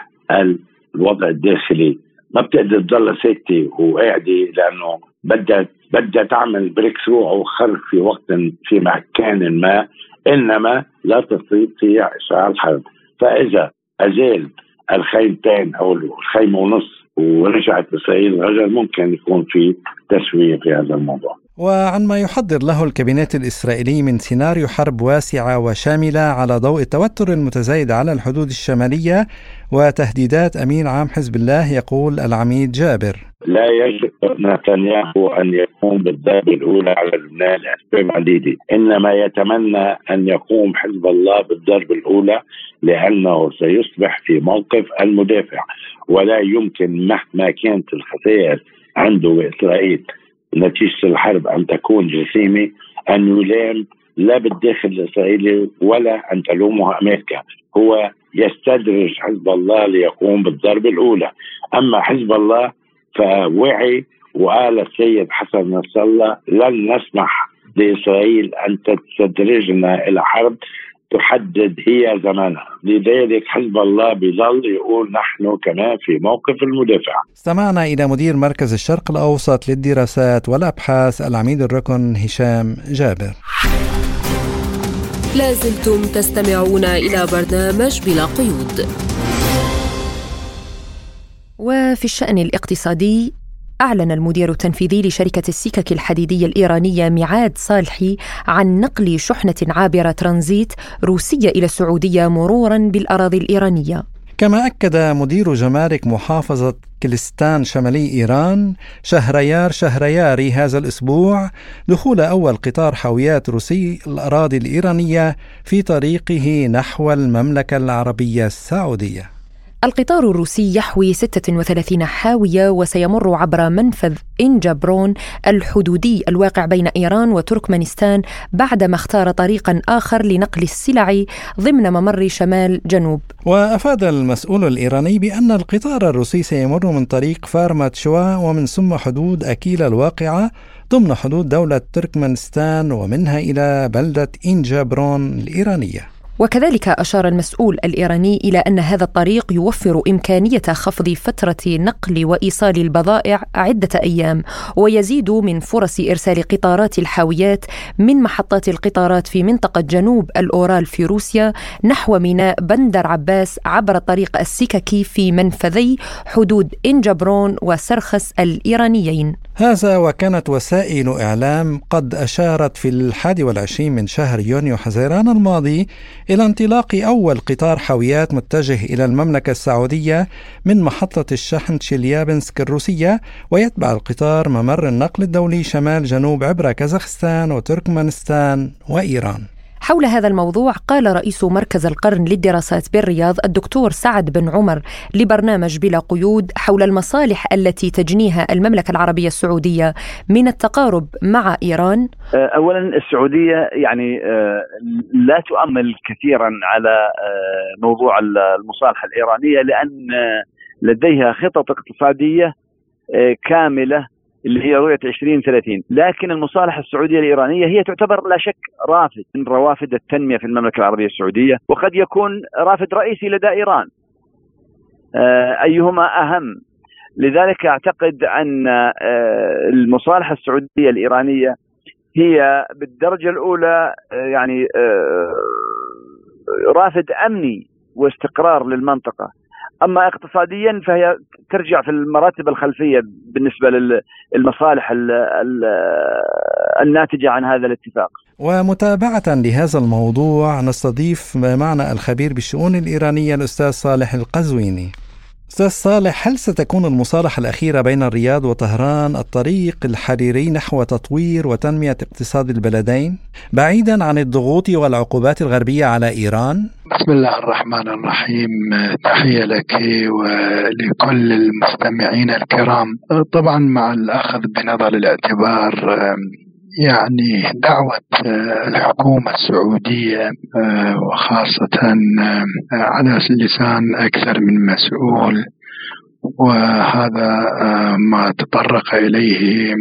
الوضع الداخلي. ما بتقدر تضل ساكتة وقاعدة لأنه بدها بدها تعمل بريك ثرو أو خرق في وقت في مكان ما إنما لا تستطيع إشعال الحرب فإذا أزال الخيمتين أو الخيمه ونص ورجعت اسرائيل غزل ممكن يكون في تسوية في هذا الموضوع. وعن ما يحضر له الكابينت الإسرائيلي من سيناريو حرب واسعة وشاملة على ضوء التوتر المتزايد على الحدود الشمالية وتهديدات أمين عام حزب الله يقول العميد جابر. لا يجب نتنياهو أن يقوم بالضربة الأولى على لبنان لأسباب عديدة إنما يتمنى أن يقوم حزب الله بالضربة الأولى لأنه سيصبح في موقف المدافع. ولا يمكن مهما كانت الخسائر عنده بإسرائيل نتيجة الحرب أن تكون جسيمة أن يلام لا بالداخل الإسرائيلي ولا أن تلومها أمريكا. هو يستدرج حزب الله ليقوم بالضربة الأولى. أما حزب الله فوعي وقال السيد حسن نصر الله لن نسمح لإسرائيل أن تستدرجنا إلى حرب تحدد هي زمانها. لذلك حزب الله بيظل يقول نحن كمان في موقف المدافع. استمعنا إلى مدير مركز الشرق الأوسط للدراسات والأبحاث العميد الركن هشام جابر. لازلتم تستمعون إلى برنامج بلا قيود. وفي الشأن الاقتصادي أعلن المدير التنفيذي لشركة السكك الحديدية الإيرانية ميعاد صالحي عن نقل شحنة عابرة ترانزيت روسية إلى السعودية مرورا بالأراضي الإيرانية. كما أكد مدير جمارك محافظة كلستان شمالي إيران شهريار شهرياري هذا الأسبوع دخول أول قطار حاويات روسي الأراضي الإيرانية في طريقه نحو المملكة العربية السعودية. القطار الروسي يحوي 36 حاوية وسيمر عبر منفذ إنجابرون الحدودي الواقع بين إيران وتركمانستان بعدما اختار طريقا آخر لنقل السلع ضمن ممر شمال جنوب. وأفاد المسؤول الإيراني بأن القطار الروسي سيمر من طريق فارمات شوا ومن ثم حدود أكيلا الواقعة ضمن حدود دولة تركمانستان ومنها إلى بلدة إنجابرون الإيرانية. وكذلك أشار المسؤول الإيراني إلى أن هذا الطريق يوفر إمكانية خفض فترة نقل وإيصال البضائع عدة أيام ويزيد من فرص إرسال قطارات الحاويات من محطات القطارات في منطقة جنوب الأورال في روسيا نحو ميناء بندر عباس عبر الطريق السككي في منفذي حدود إنجبرون وسرخس الإيرانيين. هذا وكانت وسائل إعلام قد أشارت في الحادي والعشرين من شهر يونيو حزيران الماضي إلى انطلاق أول قطار حاويات متجه إلى المملكة السعودية من محطة الشحن تشيليابنسك الروسية ويتبع القطار ممر النقل الدولي شمال جنوب عبر كازاخستان وتركمانستان وإيران. حول هذا الموضوع قال رئيس مركز القرن للدراسات بالرياض الدكتور سعد بن عمر لبرنامج بلا قيود حول المصالح التي تجنيها المملكة العربية السعودية من التقارب مع إيران. أه، أولا السعودية يعني أه، لا تؤمل كثيرا على أه، موضوع المصالحة الإيرانية لأن لديها خطط اقتصادية كاملة اللي هي رؤية 2030 لكن المصالحة السعودية الإيرانية هي تعتبر لا شك رافد من روافد التنمية في المملكة العربية السعودية وقد يكون رافد رئيسي لدى إيران. آه، أيهما أهم؟ لذلك أعتقد أن آه، المصالحة السعودية الإيرانية هي بالدرجة الأولى آه، يعني رافد أمني واستقرار للمنطقة. أما اقتصاديا فهي ترجع في المراتب الخلفية بالنسبة للمصالح الناتجة عن هذا الاتفاق. ومتابعة لهذا الموضوع نستضيف معنا الخبير بالشؤون الإيرانية الأستاذ صالح القزويني أستاذ صالح هل ستكون المصالحة الأخيرة بين الرياض وطهران الطريق الحريري نحو تطوير وتنمية اقتصاد البلدين؟ بعيدا عن الضغوط والعقوبات الغربية على إيران؟ بسم الله الرحمن الرحيم. تحية لك ولكل المستمعين الكرام. طبعا مع الأخذ بنظر الاعتبار يعني دعوة آه، الحكومة السعودية آه، وخاصة آه، على لسان أكثر من مسؤول. وهذا ما تطرق إليه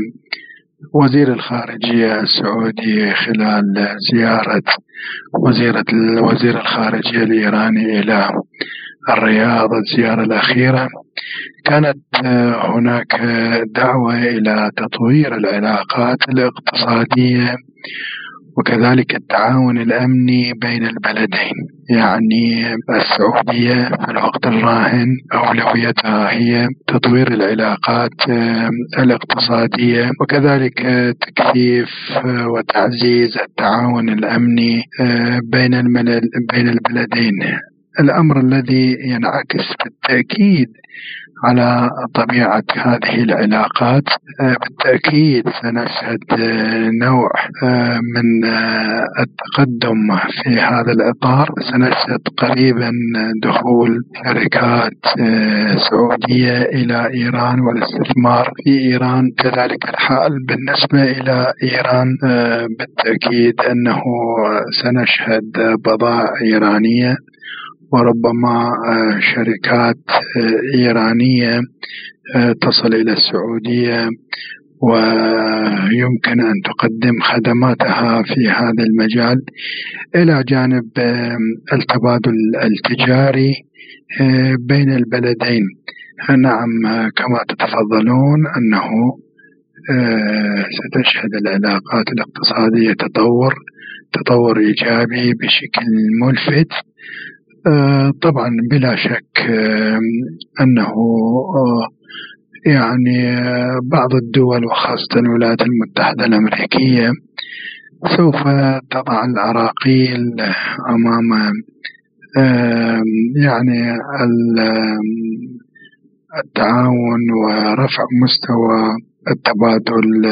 وزير الخارجية السعودي خلال زيارة وزيرة وزير الخارجية الإيراني إلى الرياض الزيارة الأخيرة. كانت آه، هناك دعوة إلى تطوير العلاقات الاقتصادية وكذلك التعاون الأمني بين البلدين يعني السعودية في الوقت الراهن أولويتها هي تطوير العلاقات آه، الاقتصادية وكذلك تكثيف آه، وتعزيز التعاون الأمني بين بين البلدين. الأمر الذي ينعكس بالتأكيد على طبيعة هذه العلاقات. آه، بالتأكيد سنشهد آه، نوع آه، من التقدم في هذا الإطار. سنشهد قريبا دخول شركات سعودية إلى إيران والاستثمار في إيران. كذلك الحال بالنسبة إلى إيران بالتأكيد أنه سنشهد بضائع إيرانية. وربما آه، شركات آه، إيرانية آه، تصل إلى السعودية ويمكن أن تقدم خدماتها في هذا المجال. إلى جانب التبادل التجاري بين البلدين. نعم كما تتفضلون أنه ستشهد العلاقات الاقتصادية تطور تطور إيجابي بشكل ملفت. طبعا بلا شك آه، أنه آه، يعني بعض الدول وخاصة الولايات المتحدة الأمريكية سوف تضع العراقيل أمام يعني التعاون ورفع مستوى التبادل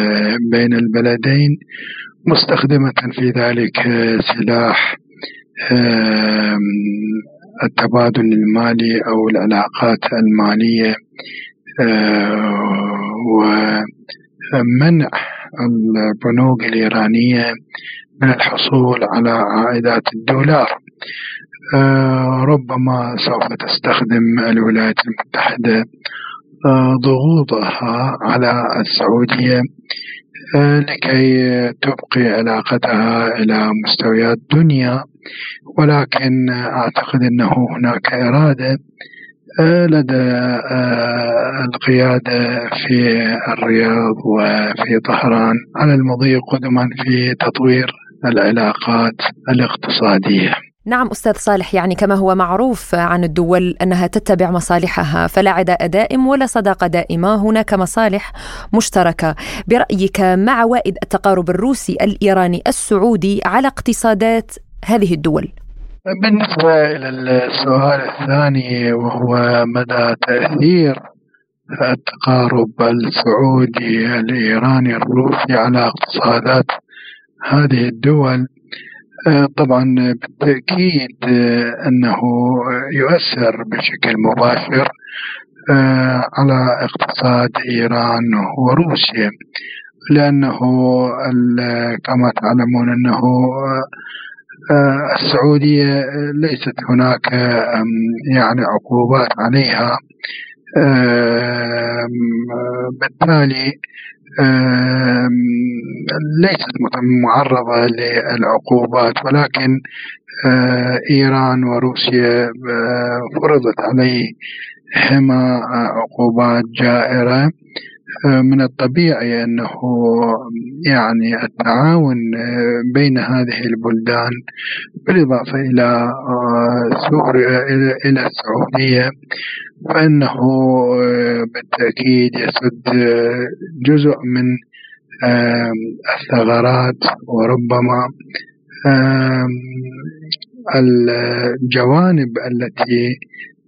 بين البلدين مستخدمة في ذلك سلاح التبادل المالي أو العلاقات المالية ومنع البنوك الإيرانية من الحصول على عائدات الدولار. ربما سوف تستخدم الولايات المتحدة ضغوطها على السعودية لكي تبقي علاقتها إلى مستويات دنيا ولكن أعتقد أنه هناك إرادة آه، لدى آه، القيادة في الرياض وفي طهران على المضي قدما في تطوير العلاقات الاقتصادية. نعم أستاذ صالح يعني كما هو معروف عن الدول أنها تتبع مصالحها فلا عداء دائم ولا صداقة دائمة هناك مصالح مشتركة برأيك ما عوائد التقارب الروسي الإيراني السعودي على اقتصادات هذه الدول؟ بالنسبة إلى السؤال الثاني وهو مدى تأثير التقارب السعودي الإيراني الروسي على اقتصادات هذه الدول طبعا بالتأكيد آه، أنه يؤثر بشكل مباشر آه، على اقتصاد إيران وروسيا لأنه كما تعلمون أنه السعودية ليست هناك يعني عقوبات عليها بالتالي ليست معرضة للعقوبات ولكن إيران وروسيا فرضت عليه حمى عقوبات جائرة. من الطبيعي أنه يعني التعاون بين هذه البلدان بالإضافة إلى سوريا إلى السعودية فإنه بالتأكيد يسد جزء من الثغرات وربما الجوانب التي آه،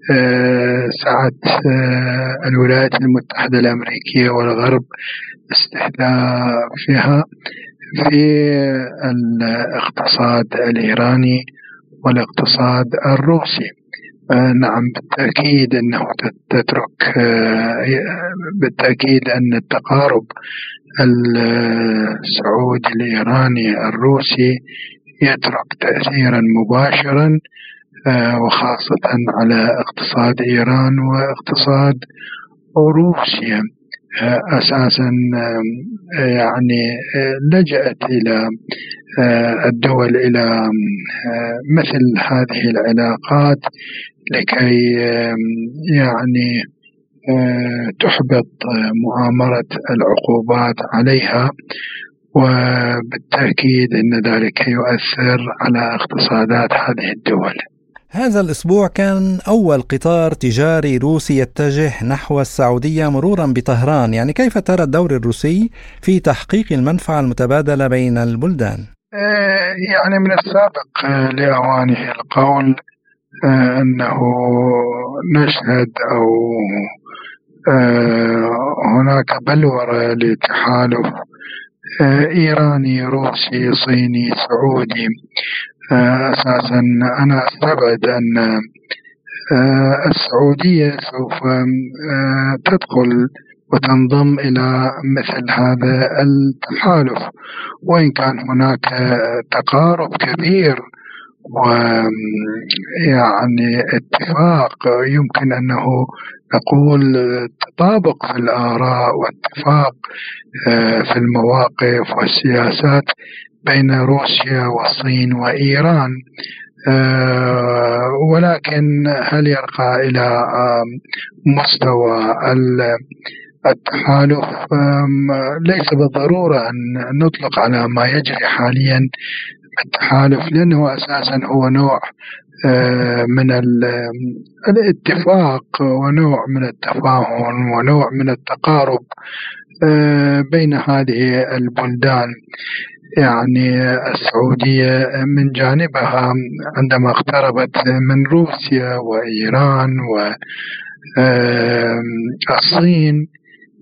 سعت آه، الولايات المتحدة الأمريكية والغرب استهدافها في الاقتصاد الإيراني والاقتصاد الروسي. آه، نعم بالتأكيد أنه تترك بالتأكيد أن التقارب السعودي الإيراني الروسي يترك تأثيرا مباشرا آه، وخاصة على اقتصاد إيران واقتصاد روسيا. آه، أساسا يعني آه، لجأت إلى الدول إلى مثل هذه العلاقات لكي يعني تحبط مؤامرة العقوبات عليها. وبالتأكيد أن ذلك يؤثر على اقتصادات هذه الدول. هذا الأسبوع كان أول قطار تجاري روسي يتجه نحو السعودية مرورا بطهران يعني كيف ترى الدور الروسي في تحقيق المنفعة المتبادلة بين البلدان؟ آه، يعني من السابق آه، لأوانه القول آه، أنه نشهد أو هناك بلورة لتحالف إيراني روسي صيني سعودي أساسا. أنا أستبعد أن آه، السعودية سوف آه، تدخل وتنضم إلى مثل هذا التحالف. وإن كان هناك تقارب كبير ويعني اتفاق يمكن أنه نقول تطابق في الآراء واتفاق آه، في المواقف والسياسات بين روسيا والصين وإيران آه، ولكن هل يرقى إلى مستوى التحالف؟ ليس بالضرورة أن نطلق على ما يجري حاليا التحالف لأنه أساسا هو نوع آه، من الاتفاق ونوع من التفاهم ونوع من التقارب آه، بين هذه البلدان. يعني السعودية من جانبها عندما اقتربت من روسيا وإيران والصين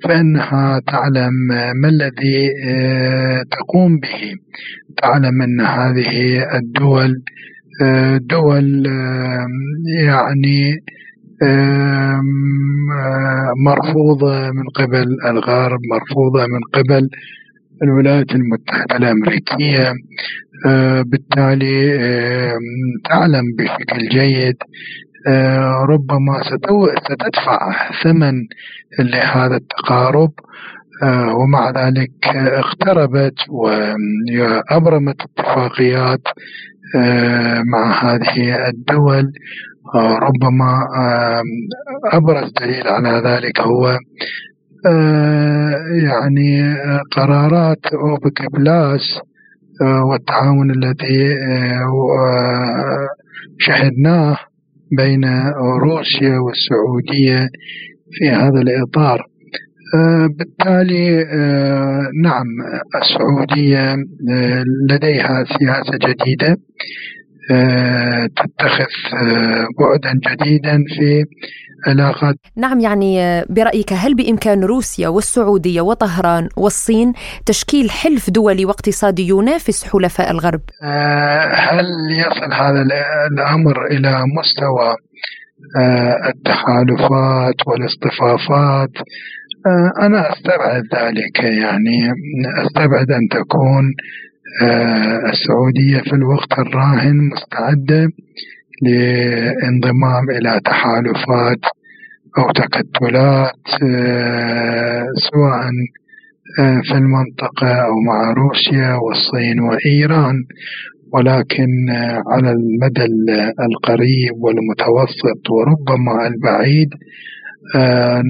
فإنها تعلم ما الذي آه، تقوم به. تعلم أن هذه الدول آه، دول يعني آه، مرفوضة من قبل الغرب مرفوضة من قبل الولايات المتحدة الأمريكية. بالتالي تعلم بشكل جيد ربما ستدفع ثمن لهذا التقارب. آه، ومع ذلك اقتربت وأبرمت اتفاقيات مع هذه الدول. ربما أبرز دليل على ذلك هو آه، يعني آه، قرارات أوبك بلاس آه، والتعاون الذي شهدناه بين روسيا والسعودية في هذا الإطار. بالتالي نعم السعودية لديها سياسة جديدة. تتخذ بعدا جديدا في علاقات نعم يعني برأيك هل بإمكان روسيا والسعودية وطهران والصين تشكيل حلف دولي واقتصادي ينافس حلفاء الغرب؟ آه، هل يصل هذا الأمر إلى مستوى آه، التحالفات والاصطفافات آه، أنا أستبعد ذلك يعني أستبعد أن تكون السعودية في الوقت الراهن مستعدة لانضمام إلى تحالفات أو تكتلات آه، سواء آه، في المنطقة أو مع روسيا والصين وإيران. ولكن آه، على المدى القريب والمتوسط وربما البعيد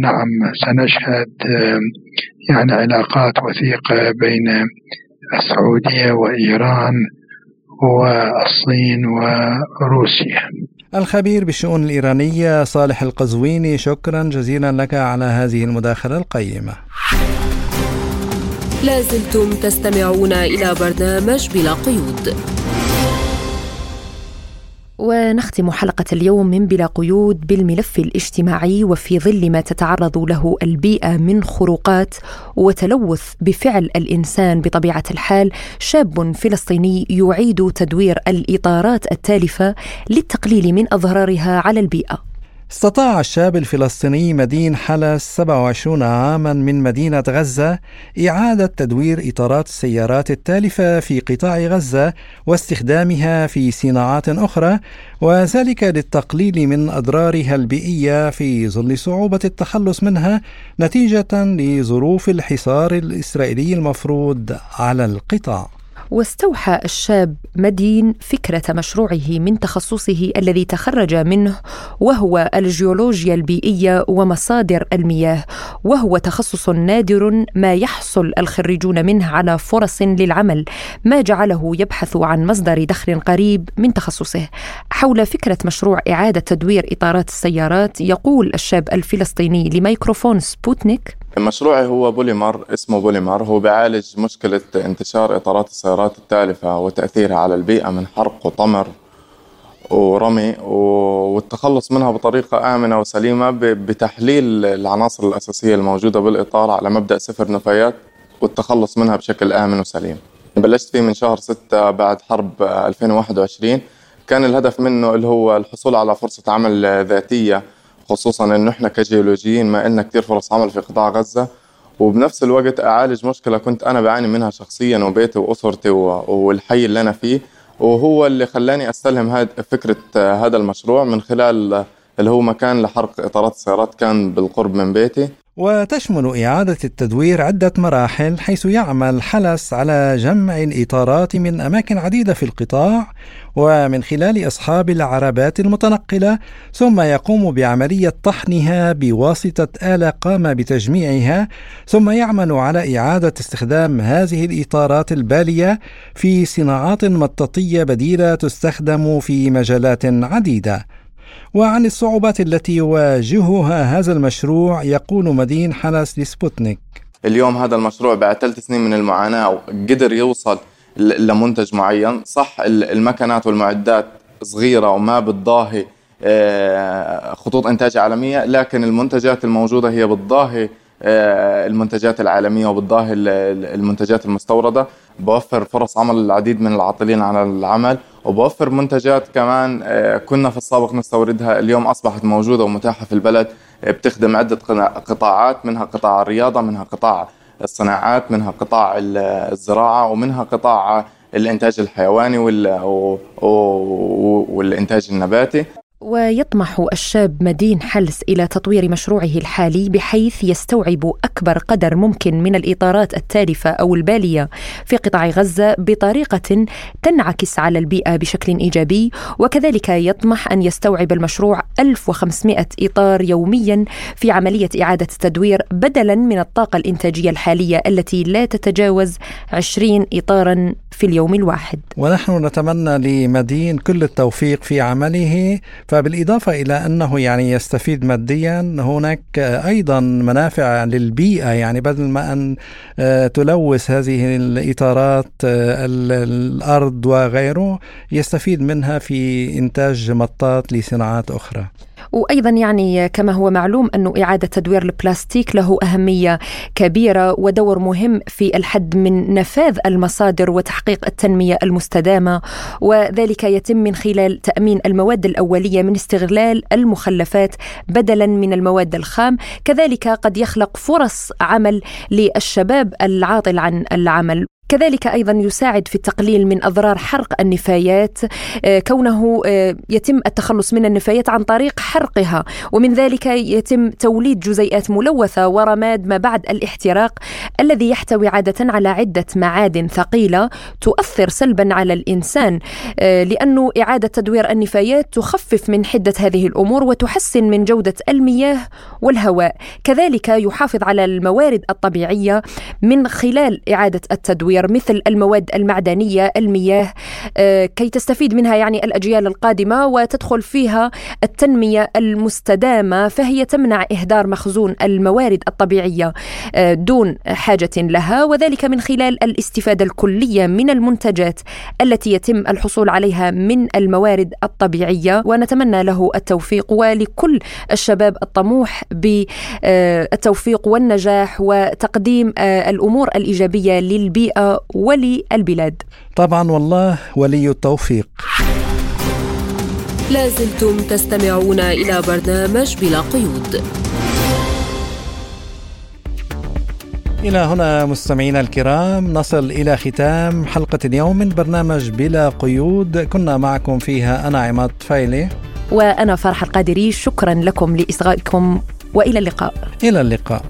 نعم سنشهد يعني علاقات وثيقة بين السعودية وإيران والصين وروسيا. الخبير بالشؤون الإيرانية صالح القزويني شكرا جزيلا لك على هذه المداخلة القيمة. لازلتم تستمعون إلى برنامج بلا قيود. ونختم حلقة اليوم من بلا قيود بالملف الاجتماعي وفي ظل ما تتعرض له البيئة من خروقات وتلوث بفعل الإنسان بطبيعة الحال شاب فلسطيني يعيد تدوير الإطارات التالفة للتقليل من أضرارها على البيئة. استطاع الشاب الفلسطيني مدين حلس 27 عاما من مدينة غزة إعادة تدوير إطارات السيارات التالفة في قطاع غزة واستخدامها في صناعات أخرى وذلك للتقليل من أضرارها البيئية في ظل صعوبة التخلص منها نتيجة لظروف الحصار الإسرائيلي المفروض على القطاع. واستوحى الشاب مدين فكرة مشروعه من تخصصه الذي تخرج منه وهو الجيولوجيا البيئية ومصادر المياه وهو تخصص نادر ما يحصل الخريجون منه على فرص للعمل ما جعله يبحث عن مصدر دخل قريب من تخصصه. حول فكرة مشروع إعادة تدوير إطارات السيارات يقول الشاب الفلسطيني لميكروفون سبوتنيك مشروعي هو بوليمر اسمه بوليمر. هو بيعالج مشكلة انتشار إطارات السيارات التالفة وتأثيرها على البيئة من حرق وطمر ورمي والتخلص منها بطريقة آمنة وسليمة بتحليل العناصر الأساسية الموجودة بالإطار على مبدأ صفر نفايات والتخلص منها بشكل آمن وسليم. بلشت فيه من شهر ستة بعد حرب 2021 كان الهدف منه اللي هو الحصول على فرصة عمل ذاتية خصوصا انه إحنا كجيولوجيين ما لنا كثير فرص عمل في قطاع غزة. وبنفس الوقت أعالج مشكلة كنت أنا بعاني منها شخصيا وبيتي وأسرتي والحي اللي أنا فيه. وهو اللي خلاني أستلهم هاد فكرة هذا المشروع من خلال اللي هو مكان لحرق إطارات السيارات كان بالقرب من بيتي. وتشمل إعادة التدوير عدة مراحل حيث يعمل حلس على جمع الإطارات من أماكن عديدة في القطاع ومن خلال أصحاب العربات المتنقلة ثم يقوم بعملية طحنها بواسطة آلة قام بتجميعها ثم يعمل على إعادة استخدام هذه الإطارات البالية في صناعات مطاطية بديلة تستخدم في مجالات عديدة. وعن الصعوبات التي يواجهها هذا المشروع يقول مدين حلس لسبوتنيك. اليوم هذا المشروع بعد ثلاث سنين من المعاناة قدر يوصل لمنتج معين. صح المكنات والمعدات صغيرة وما بتضاهي آه، خطوط إنتاج عالمية لكن المنتجات الموجودة هي بتضاهي آه، المنتجات العالمية وبتضاهي المنتجات المستوردة. بوفر فرص عمل للعديد من العاطلين عن العمل وبوفر منتجات كمان آه، كنا في السابق نستوردها اليوم أصبحت موجودة ومتاحة في البلد آه، بتخدم عدة قطاعات منها قطاع الرياضة منها قطاع الصناعات منها قطاع الزراعة ومنها قطاع الإنتاج الحيواني والإنتاج النباتي. ويطمح الشاب مدين حلس إلى تطوير مشروعه الحالي بحيث يستوعب أكبر قدر ممكن من الإطارات التالفة أو البالية في قطاع غزة بطريقة تنعكس على البيئة بشكل إيجابي وكذلك يطمح أن يستوعب المشروع 1500 إطار يوميا في عملية إعادة التدوير بدلا من الطاقة الإنتاجية الحالية التي لا تتجاوز 20 اطارا في اليوم الواحد. ونحن نتمنى لمدين كل التوفيق في عمله فبالإضافة إلى أنه يعني يستفيد ماديا هناك أيضا منافع للبيئة يعني بدل ما أن آه، تلوث هذه الإطارات آه، الأرض وغيره يستفيد منها في إنتاج مطاط لصناعات أخرى. وأيضا يعني كما هو معلوم انه إعادة تدوير البلاستيك له أهمية كبيرة ودور مهم في الحد من نفاذ المصادر وتحقيق التنمية المستدامة وذلك يتم من خلال تأمين المواد الأولية من استغلال المخلفات بدلا من المواد الخام. كذلك قد يخلق فرص عمل للشباب العاطل عن العمل. كذلك أيضا يساعد في التقليل من أضرار حرق النفايات آه، كونه آه، يتم التخلص من النفايات عن طريق حرقها ومن ذلك يتم توليد جزيئات ملوثة ورماد ما بعد الاحتراق الذي يحتوي عادة على عدة معادن ثقيلة تؤثر سلبا على الإنسان آه، لأنه إعادة تدوير النفايات تخفف من حدة هذه الأمور وتحسن من جودة المياه والهواء كذلك يحافظ على الموارد الطبيعية من خلال إعادة التدوير. تطوير مثل المواد المعدنية المياه آه، كي تستفيد منها يعني الأجيال القادمة وتدخل فيها التنمية المستدامة فهي تمنع إهدار مخزون الموارد الطبيعية آه، دون حاجة لها وذلك من خلال الاستفادة الكلية من المنتجات التي يتم الحصول عليها من الموارد الطبيعية. ونتمنى له التوفيق ولكل الشباب الطموح بالتوفيق والنجاح وتقديم آه، الأمور الإيجابية للبيئة وللبلاد طبعا والله ولي التوفيق. لازلتم تستمعون إلى برنامج بلا قيود. إلى هنا مستمعينا الكرام نصل إلى ختام حلقة اليوم من برنامج بلا قيود. كنا معكم فيها أنا عماد فايلي. وأنا فرح القادري شكرا لكم لإصغائكم وإلى اللقاء. إلى اللقاء.